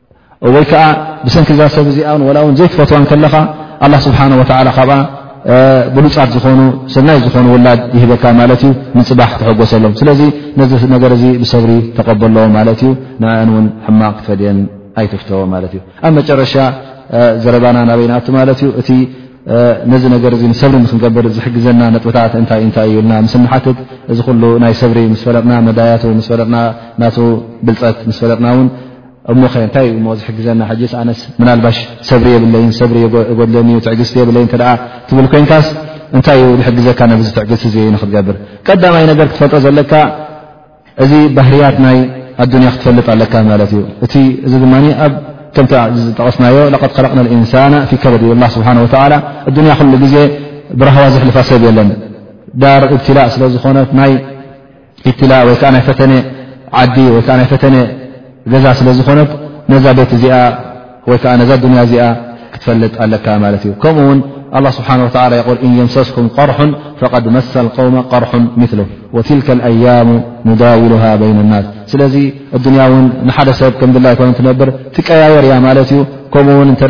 ወይ ከዓ ብሰንኪ እዛ ሰብ እዚኣ ዋላ እውን ዘይትፈትዋን ከለኻ ኣላ ስብሓን ወተላ ካብኣ ብሉፃት ዝኾኑ ሰናይ ዝኾኑ ውላድ ይህበካ ማለት እዩ ንፅባሕ ትሐጎሰሎም ስለዚ ነዚ ነገር እዚ ብሰብሪ ተቐበለዎ ማለት እዩ ንኣን እውን ሕማቕ ክትፈድየን ኣይትፍተዎ ማለት እዩ ኣብ መጨረሻ ዘረባና ናበይ ንኣቱ ማለት እዩ እቲ ነዚ ነገር እዚ ንሰብሪ ንክንገብር ዝሕግዘና ነጥብታት እንታይ እንታይ እዩ ልና ምስ ንሓትት እዚ ኩሉ ናይ ሰብሪ ምስ ፈለጥና መዳያቱ ምስ ፈለጥና ናቱ ብልፀት ምስ ፈለጥና እውን እሞኸ እንታይ እሞ ዝሕግዘና ሕጅስ ኣነስ ምናልባሽ ሰብሪ የብለይን ሰብሪ ጎድለኒ ዩ ትዕግስቲ የብለይ እተ ትብል ኮይንካስ እንታይ እዩ ዝሕግዘካ ነብዚ ትዕግስቲ ዘ ንክትገብር ቀዳማይ ነገር ክትፈልጦ ዘለካ እዚ ባህርያት ናይ ኣዱንያ ክትፈልጥ ኣለካ ማለት እዩ እቲ እዚ ድማ ኣብ ከምቲ ዝጠቐስናዮ ለቐድ ከለቕና ኢንሳና ፊ ከበድ ዩ ላ ስብሓን ወላ ኣዱንያ ኩሉ ግዜ ብረሃዋ ዘሕልፋ ሰብ የለን ዳር እብትላእ ስለዝኾነት ናይ ኢብትላ ወይ ከዓ ናይ ፈተነ ዓዲ ወይ ከዓ ናይ ፈተነ ገዛ ስለ ዝኾነት ነዛ ቤት እዚኣ ወይ ከዓ ነዛ ዱንያ እዚኣ ክትፈልጥ ኣለካ ማለት እዩ ከምኡ ውን ኣላ ስብሓን ወተላ ይቁል እን የምሰስኩም ቀርሑን ፈቐድ መሰል ቀውመ ቀርሑን ምትሉ ወትልከ ኣያሙ ኑዳውሉሃ በይነ ናስ ስለዚ ኣዱንያ እውን ንሓደ ሰብ ከም ድላ ይኮነ ትነብር ትቀያየር እያ ማለት እዩ ከምኡ ውን እንተ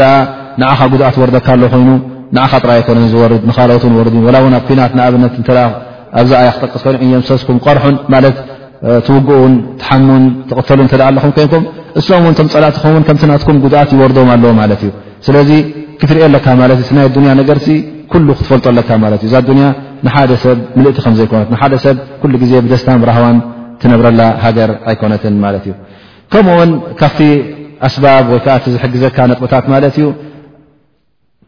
ንዓኻ ጉድኣት ወርደካ ኣሎ ኮይኑ ንዓኻ ጥራይ ኣይኮነን ዝወርድ ንካልኦት ን ወርድ ዩ ወላ እውን ኣብ ኩናት ንኣብነት ኣብዛ ኣያ ክጠቅስ ኮይኖም እየምሰስኩም ቀርሑን ማለት ትውግኡን ትሓሙን ትቕተሉ እተ ኣለኹም ኮይንኩም እሶም እውን ቶም ፀላእትኹምውን ከምቲ ናትኩም ጉድኣት ይወርዶም ኣለዎ ማለት እዩ ስለዚ ክትሪኦ ኣለካ ማለት እዩ ናይ ኣዱንያ ነገርሲ ኩሉ ክትፈልጦ ኣለካ ማለት እዩ እዛ ኣዱንያ ንሓደ ሰብ ምልእቲ ከም ዘይኮነት ንሓደ ሰብ ኩሉ ግዜ ብደስታን ብራህዋን ትነብረላ ሃገር ኣይኮነትን ማለት እዩ ከምኡውን ካብቲ ኣስባብ ወይከዓ እቲ ዝሕግዘካ ነጥብታት ማለት እዩ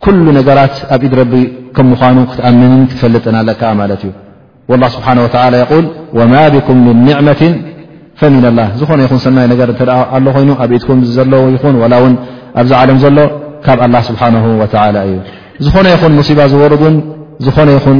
ኩሉ ነገራት ኣብ ኢድ ረቢ ከም ምዃኑ ክትኣምንን ክትፈልጥን ኣለካ ማለት እዩ ላ ስብሓን ወላ የል ወማ ብኩም ምን ኒዕመት ፈሚና ላ ዝኾነ ይኹን ሰናይ ነገር እተ ኣሎ ኮይኑ ኣብ ኢድኩም ዘሎ ይኹን ዋላ እውን ኣብዚ ዓለም ዘሎ ካብ ኣላ ስብሓን ወላ እዩ ዝኾነ ይኹን ሙሲባ ዝወርዱን ዝኾነ ይኹን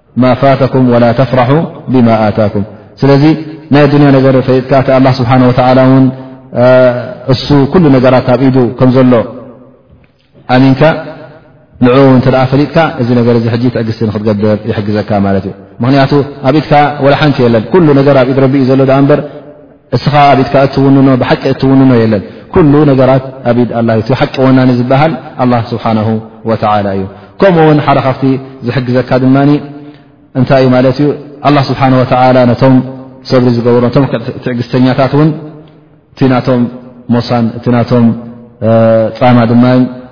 ማ ፋተኩም ወላ ተፍራሑ ብማ ኣታኩም ስለዚ ናይ ዱንያ ነገር ፈጥካ እቲ ኣላ ስብሓን ወተላ ውን እሱ ኩሉ ነገራት ኣብ ኢዱ ከም ዘሎ ኣሚንካ ንኡ እንተ ፈሊጥካ እዚ ነገር እዚ ሕጂ ትዕግስቲ ንክትገብር ይሕግዘካ ማለት እዩ ምክንያቱ ኣብ ኢትካ ወላ ሓንቲ የለን ኩሉ ነገር ኣብ ኢድ ረቢ እዩ ዘሎ ዳኣ እምበር እስኻ ኣብ ኢድካ እትውንኖ ብሓቂ እትውንኖ የለን ኩሉ ነገራት ኣብ ኢድ ኣላ እዩ ሓቂ ወናኒ ዝበሃል ኣላ ስብሓን ወተላ እዩ ከምኡ ውን ሓደ ካብቲ ዝሕግዘካ ድማ እንታይ እዩ ማለት እዩ ኣላ ስብሓን ወተላ ነቶም ሰብሪ ዝገብሩ ነቶም ትዕግስተኛታት እውን እቲ ናቶም ሞሳን እቲ ናቶም ፃማ ድማ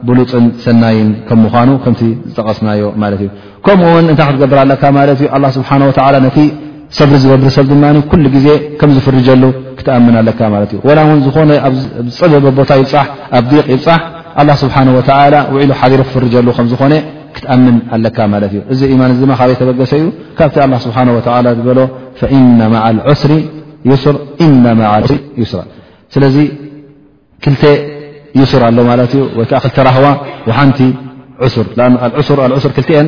ብሉፅን ሰናይን ከም ምኳኑ ከምቲ ዝጠቐስናዮ ማለት እዩ ከምኡ ውን እንታይ ክትገብር ኣለካ ማለት እዩ ኣላ ስብሓን ወላ ነቲ ሰብሪ ዝገብር ሰብ ድማ ኩሉ ግዜ ከም ዝፍርጀሉ ክትኣምን ኣለካ ማለት እዩ ወላ እውን ዝኾነ ኣብዝፀበበ ቦታ ይብፃሕ ኣብ ዲቅ ይብፃሕ ኣላ ስብሓን ወተላ ውዒሉ ሓቢሩ ክፍርጀሉ ከምዝኾነ ክትኣምን ኣለካ ማለት እዩ እዚ ኢማን እዚ ድማ ካበይ ተበገሰ እዩ ካብቲ ኣላ ስብሓን ወተላ ዝበሎ ፈኢነ ማዓ ልዑስሪ ዩስር ኢነ ማዓ ዩስራ ስለዚ ክልተ ዩሱር ኣሎ ማለት እዩ ወይ ከዓ ክልተ ራህዋ ሓንቲ ሱር ሱር ክል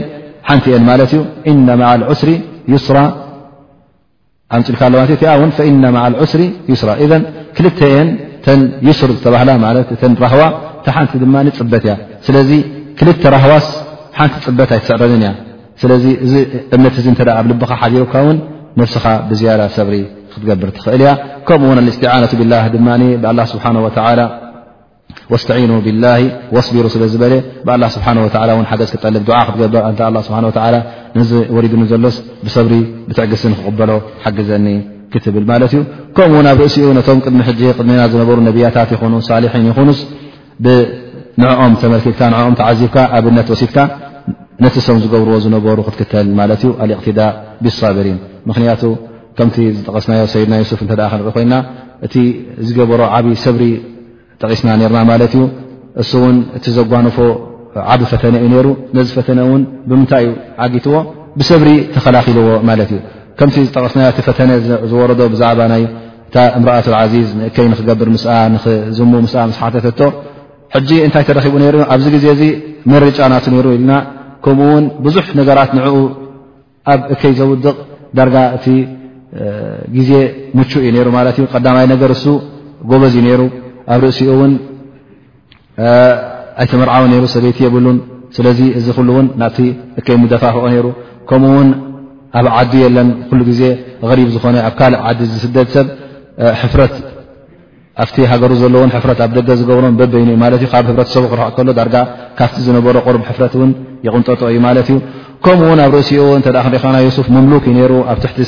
ሓንቲ እየን ማለት እዩ እነ ማዓ ዑስሪ ዩስራ ኣምፅልካ ኣለዋ እቲኣ ውን ፈእነ ማ ዑስሪ ዩስራ እዘ ክልተ እየን ተን ዩሱር ዝተባህላ ማለት እተ ራህዋ እታ ሓንቲ ድማ ፅበት እያ ስለዚ ክልተ ራህዋስ ሓንቲ ፅበት ኣይትስዕረንን እያ ስለዚ እዚ እምነት እዚ እተ ኣብ ልብኻ ሓዲሩካ ውን ነፍስኻ ብዝያዳ ሰብሪ ክትገብር ትኽእል እያ ከምኡ ውን ኣስትዓነቱ ብላ ድማ ብኣላ ስብሓ ወ ወስተዒኑ ብላ ወስቢሩ ስለ ዝበለ ብኣላ ስብሓ ወ ን ሓገዝ ክጠልብ ድዓ ክትገብር ኣንተ ኣ ስብሓ ወ ነዚ ወሪድኒ ዘሎስ ብሰብሪ ብትዕግስቲ ንክቕበሎ ሓግዘኒ ክትብል ማለት እዩ ከምኡውን ኣብ ርእሲኡ ነቶም ቅድሚ ሕጂ ቅድሜና ዝነበሩ ነብያታት ይኹኑ ሳልሒን ይኹኑስ ብንዕኦም ተመልኪትካ ንኦም ተዓዚብካ ኣብነት ወሲድካ ነቲ ሰም ዝገብርዎ ዝነበሩ ክትክተል ማለት እዩ ኣልእቅትዳ ብሳብሪን ምክንያቱ ከምቲ ዝጠቀስናዮ ሰይድና ዩሱፍ እተ ክንርኢ ኮይና እቲ ዝገበሮ ዓብ ሰብሪ ጠቂስና ነርና ማለት እዩ እሱ እውን እቲ ዘጓንፎ ዓብ ፈተነ እዩ ነይሩ ነዚ ፈተነ እውን ብምንታይ እዩ ዓጊትዎ ብሰብሪ ተኸላኪልዎ ማለት እዩ ከምቲ ዝጠቀስናዮ እቲ ፈተነ ዝወረዶ ብዛዕባ ናይ እታ እምርኣት ዓዚዝ ንእከይ ንክገብር ምስ ንክዝሙ ምስ ምስ ሓተተቶ ሕጂ እንታይ ተረኪቡ ነይሩ ኣብዚ ግዜ እዚ መርጫ ናት ነይሩ ኢልና ከምኡ ውን ብዙሕ ነገራት ንዕኡ ኣብ እከይ ዘውድቕ ዳርጋ እቲ ግዜ ምቹእ እዩ ነይሩ ማለት እዩ ቀዳማይ ነገር እሱ ጎበዝ እዩ ነይሩ ኣብ ርእሲኡ ውን ኣይተመርዓወ ነይሩ ሰበይቲ የብሉን ስለዚ እዚ ኩሉ እውን ናብቲ እከይ ምደፋፍኦ ነይሩ ከምኡ ውን ኣብ ዓዱ የለን ኩሉ ግዜ ሪብ ዝኾነ ኣብ ካልእ ዓዲ ዝስደድ ሰብ ሕፍረት ኣብቲ ሃገሩ ዘለዎን ሕፍረት ኣብ ደገ ዝገብሮን በበይኑ ዩ ማለት ዩ ካብ ህብረተሰቡ ክርሕቕ ከሎ ዳርጋ ካብቲ ዝነበሮ ቅርብ ሕፍረት እውን ይቕንጠጦ እዩ ማለት እዩ ከምኡ ውን ኣብ ርእሲኡ እተ ክንሪኢከና ዮሱፍ ሙምሉክ እዩ ነይሩ ኣብ ትሕቲ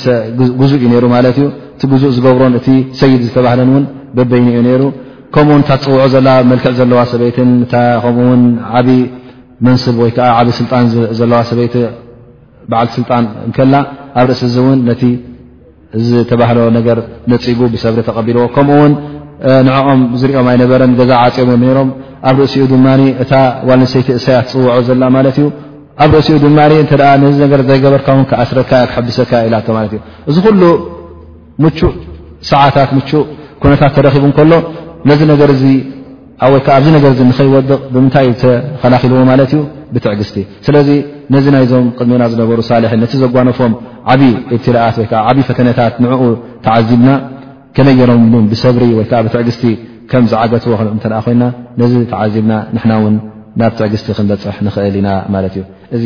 ግዙእ እዩ ነይሩ ማለት እዩ እቲ ግዙእ ዝገብሮን እቲ ሰይድ ዝተባህለን እውን በበይኑ እዩ ነይሩ ከምኡ ውን እታ ትፅውዖ ዘላ መልክዕ ዘለዋ ሰበይትን ከምኡ ውን ዓብይ መንስብ ወይ ከዓ ዓብይ ስልጣን ዘለዋ ሰበይቲ በዓልቲ ስልጣን እንከላ ኣብ ርእሲ እዚ እውን ነቲ ዝተባህሎ ነገር ነፂጉ ብሰብሪ ተቐቢልዎ ከምኡ ውን ንዕኦም ዝሪኦም ኣይነበረን ገዛ ዓፅዮም እዮም ነይሮም ኣብ ርእሲኡ ድማ እታ ዋልንሰይቲ እሰያ ትፅውዖ ዘላ ማለት እዩ ኣብ ርእሲኡ ድማ እተ ነዚ ነገር ዘይገበርካ ውን ክኣስረካ ክሕብሰካ ኢላቶ ማለት እዩ እዚ ሉ ምቹእ ሰዓታት ምቹእ ኩነታት ተረኪቡ ከሎ ነዚ ነገር እዚ ወይ ከዓ ኣብዚ ነገር ዚ ንኸይወድቕ ብምንታይ እዩ ተኸላኪልዎ ማለት እዩ ብትዕግስቲ ስለዚ ነዚ ናይዞም ቅድሜና ዝነበሩ ሳልሒን ነቲ ዘጓነፎም ዓብ እብትላኣት ወይዓ ዓብ ፈተነታት ንዕኡ ተዓዚብና ከመይ ገሮም ን ብሰብሪ ወይዓ ብትዕግስቲ ከም ዝዓገትዎ ክ እተ ኮይና ነዚ ተዓዚብና ንሕና እውን ናብ ትዕግስቲ ክንበፅሕ ንኽእል ኢና ማለት እዩ